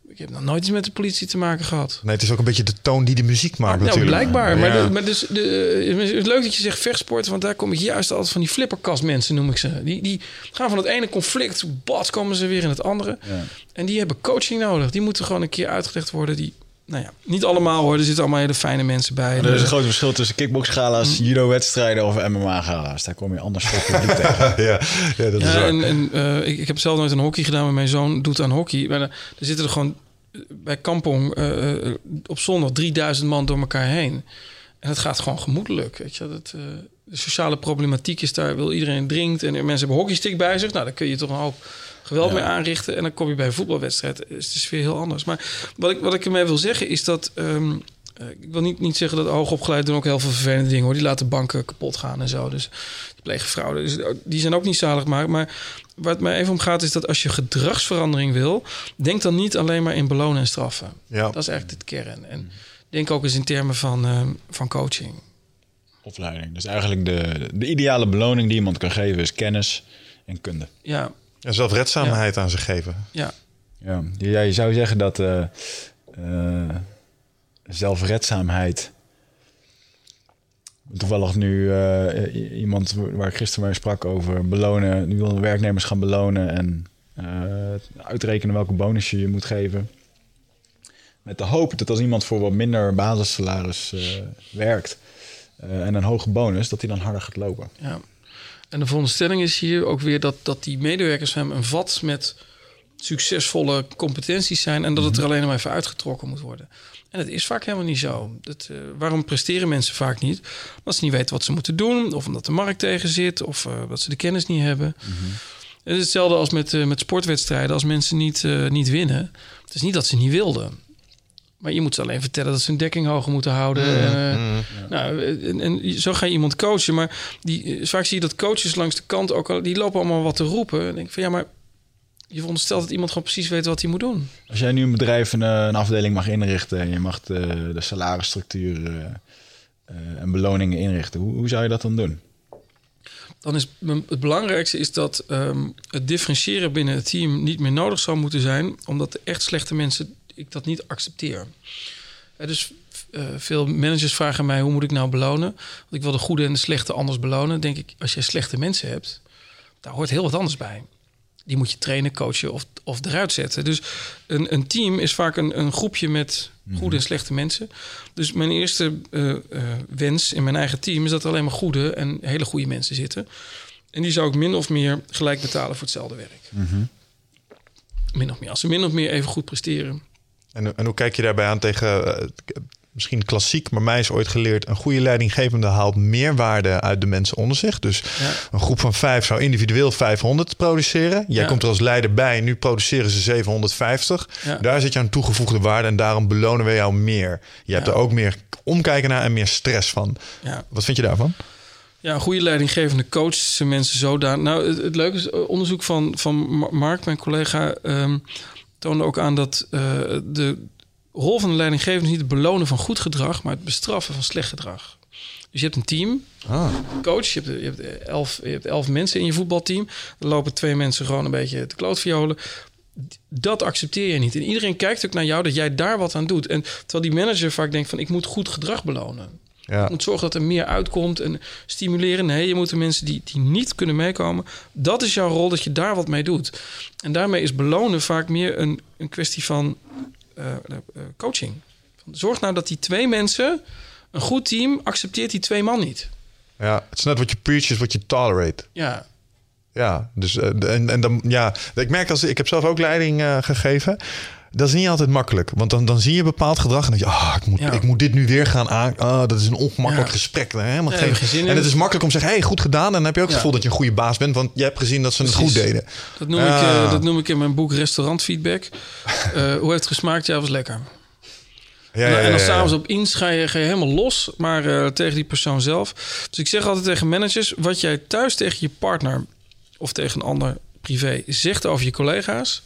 Ik heb nog nooit iets met de politie te maken gehad. Nee, het is ook een beetje de toon die de muziek maakt Nou, natuurlijk. blijkbaar. Maar, Ja. de- maar dus, de, het is leuk dat je zegt vechtsport, want daar kom ik juist altijd van die flipperkast mensen, noem ik ze. Die, die gaan van het ene conflict, bad, komen ze weer in het andere. En die hebben coaching nodig. Die moeten gewoon een keer uitgelegd worden. Die, nou ja, niet allemaal hoor. Er zitten allemaal hele fijne mensen bij. Er is een groot verschil tussen kickboxgala's, judo-wedstrijden of MMA-gala's. Daar kom je anders voor tegen. ja, ja, dat is waar. en, en eh, ik, ik heb zelf nooit een hockey gedaan, maar mijn zoon doet aan hockey. Maar er, er zitten er gewoon eh, bij Kampong eh, op zondag 3000 man door elkaar heen. En het gaat gewoon gemoedelijk. Weet je? Dat, eh, de sociale problematiek is daar, wil iedereen drinkt en mensen hebben hockeystick bij zich. Nou, daar kun je toch een hoop geweld mee aanrichten. En dan kom je bij een voetbalwedstrijd, is het weer heel anders. Maar wat ik, wat ik ermee wil zeggen is dat. ehm, eh, ik wil niet, niet zeggen dat hoogopgeleid doen ook heel veel vervelende dingen hoor. Die laten banken kapot gaan en zo. Dus die plegen fraude. Dus die zijn ook niet zalig maar. Maar waar het mij even om gaat is dat als je gedragsverandering wil, denk dan niet alleen maar in belonen en straffen. Ja. Dat is eigenlijk het kern. En denk ook eens in termen van, ehm, van coaching. Opleiding. Dus eigenlijk de, de ideale beloning die iemand kan geven is kennis en kunde. Ja, En zelfredzaamheid aan ze geven. ja. Ja, je, ja, je zou zeggen dat eh, eh, zelfredzaamheid. Toevallig nu eh, iemand waar ik gisteren mee sprak over belonen. Nu willen werknemers gaan belonen en eh, uitrekenen welke bonus je je moet geven. Met de hoop dat als iemand voor wat minder basissalaris eh, werkt eh, en een hoge bonus, dat hij dan harder gaat lopen. Ja. En de volgende stelling is hier ook weer dat, dat die medewerkers hem een vat met succesvolle competenties zijn en dat het er alleen maar even uitgetrokken moet worden. En dat is vaak helemaal niet zo. Dat, eh, waarom presteren mensen vaak niet? Omdat ze niet weten wat ze moeten doen, of omdat de markt tegen zit, of uh, dat ze de kennis niet hebben. Het is hetzelfde als met, uh, met sportwedstrijden. Als mensen niet, niet winnen, het is niet dat ze niet wilden. Maar je moet ze alleen vertellen dat ze hun dekking hoger moeten houden. Mm, nou, en, en, zo ga je iemand coachen. Maar die, vaak zie je dat coaches langs de kant ook al, die lopen allemaal wat te roepen. En denk ik van ja, maar je veronderstelt dat iemand gewoon precies weet wat hij moet doen. Als jij nu een bedrijf een, een afdeling mag inrichten en je mag de, de salarisstructuur uh, en beloningen inrichten, hoe, hoe, zou je dat dan doen? Dan is het belangrijkste is dat um, het differentiëren binnen het team niet meer nodig zou moeten zijn, omdat de echt slechte mensen ik dat niet accepteer. Uh, dus veel managers vragen mij hoe moet ik nou belonen? Want ik wil de goede en de slechte anders belonen. Denk ik, als je slechte mensen hebt, daar hoort heel wat anders bij die moet je trainen, coachen of, of eruit zetten. Dus een, een team is vaak een, een groepje met goede en slechte mensen. Dus mijn eerste uh, uh, wens in mijn eigen team is dat er alleen maar goede en hele goede mensen zitten. En die zou ik min of meer gelijk betalen voor hetzelfde werk. Mhm. Min of meer. Als ze min of meer even goed presteren. En, en hoe kijk je daarbij aan tegen uh, misschien klassiek, maar mij is ooit geleerd: een goede leidinggevende haalt meer waarde uit de mensen onder zich. Dus ja. een groep van vijf zou individueel 500 produceren. Jij Ja. komt er als leider bij, nu produceren ze 750. Ja. Daar zit je aan toegevoegde waarde en daarom belonen we jou meer. Je hebt er ook meer omkijken naar en meer stress van. Wat vind je daarvan? Ja, een goede leidinggevende coach zijn mensen zodanig. Nou, het, het leuke is, eh, onderzoek van, van Ma- Mark, mijn collega, ehm, toonde ook aan dat eh, de rol van de leidinggevende is niet het belonen van goed gedrag, maar het bestraffen van slecht gedrag. Dus je hebt een team, Ah. coach, je hebt, je hebt, elf, je hebt elf mensen in je voetbalteam. Er lopen twee mensen gewoon een beetje te klootviolen. Dat accepteer je niet. En iedereen kijkt ook naar jou dat jij daar wat aan doet. En terwijl die manager vaak denkt van ik moet goed gedrag belonen. Ja. Je moet zorgen dat er meer uitkomt en stimuleren. Nee, je moet de mensen die, die niet kunnen meekomen. Dat is jouw rol, dat je daar wat mee doet. En daarmee is belonen vaak meer een, een kwestie van eh, eh, coaching. Zorg nou dat die twee mensen, een goed team, accepteert die twee man niet. ja, het is net wat je preach is wat je tolerate. Ja, Ja, dus eh, en, en dan ja, ik merk als ik heb zelf ook leiding eh, gegeven. Dat is niet altijd makkelijk, want dan, dan zie je bepaald gedrag en dan denk je, ah, ik moet, Ja. ik moet dit nu weer gaan aan. Ah, dat is een ongemakkelijk Ja. gesprek. Helemaal Nee, geen, en het is makkelijk om te zeggen, hey, goed gedaan. En dan heb je ook het gevoel dat je een goede baas bent, want je hebt gezien dat ze het goed deden. dat noem, ik, Ah. eh, dat noem ik in mijn boek Restaurantfeedback. Eh hoe heeft het gesmaakt? Ja, was lekker. Ja, en, ja, en ja, dan s'avonds op ga je, ga je helemaal los, maar eh, tegen die persoon zelf. Dus ik zeg altijd tegen managers: wat jij thuis tegen je partner of tegen een ander privé zegt over je collega's,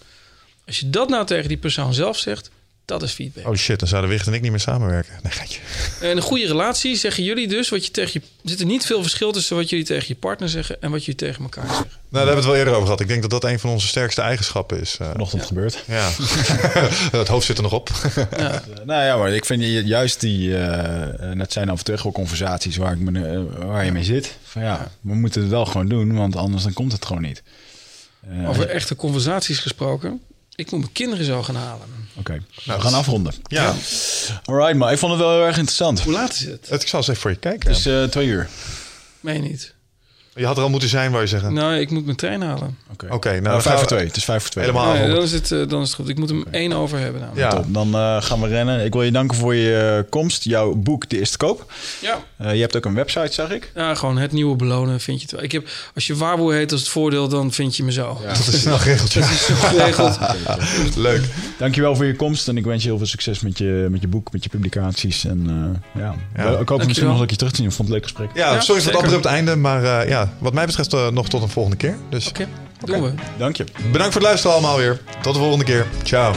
als je dat nou tegen die persoon zelf zegt, dat is feedback. Oh shit, dan zouden Wicht en ik niet meer samenwerken. Nee, geintje. En een goede relatie zeggen jullie dus wat je tegen je. Er zit er niet veel verschil tussen wat jullie tegen je partner zeggen en wat jullie tegen elkaar zeggen. Nou, daar hebben we het wel eerder over gehad. Ik denk dat dat een van onze sterkste eigenschappen is. eh. Vanochtend gebeurd. ja, het hoofd zit er nog op. Ja, Nou ja, maar ik vind je- juist die, eh, eh, net zijn af en toe echt wel conversaties waar, ik me, eh, waar je mee zit. Van ja, we moeten het wel gewoon doen, want anders dan komt het gewoon niet. Eh, over echte conversaties gesproken. Ik moet mijn kinderen zo gaan halen. Oké, Nou, we gaan afronden. Ja, Alright, maar ik vond het wel heel erg interessant. Hoe laat is het? het, ik zal eens even voor je kijken. Het is eh, twee uur. Meen je niet. Je had er al moeten zijn, wou je zeggen. Nou, ik moet mijn trein halen. Oké, Oké, nou, nou, dan vijf gaan voor we- twee. Het is vijf voor twee. Helemaal. Nee, dan, is het, eh, dan is het goed. Ik moet hem één over hebben. Nou. Ja. Top. Dan eh, gaan we rennen. Ik wil je danken voor je eh, komst. Jouw boek, De Eerste Koop. Ja. Eh, je hebt ook een website, zag ik. ja, gewoon het nieuwe belonen vind je het wel. Ik heb, als je waarboer heet als het voordeel, dan vind je me zo. Dat is snel geregeld. ja. Dat is zo geregeld. Leuk. Dankjewel voor je komst. En ik wens je heel veel succes met je, met je boek, met je publicaties. En eh, ja, Ja. ik hoop misschien nog een keer terug te zien. Ik vond het een leuk gesprek. Ja, Ja, sorry voor het abrupt einde. Maar eh, ja, wat mij betreft eh, nog tot een volgende keer. Dus Oké, doen we. Dank je. bedankt voor het luisteren allemaal weer. Tot de volgende keer. Ciao.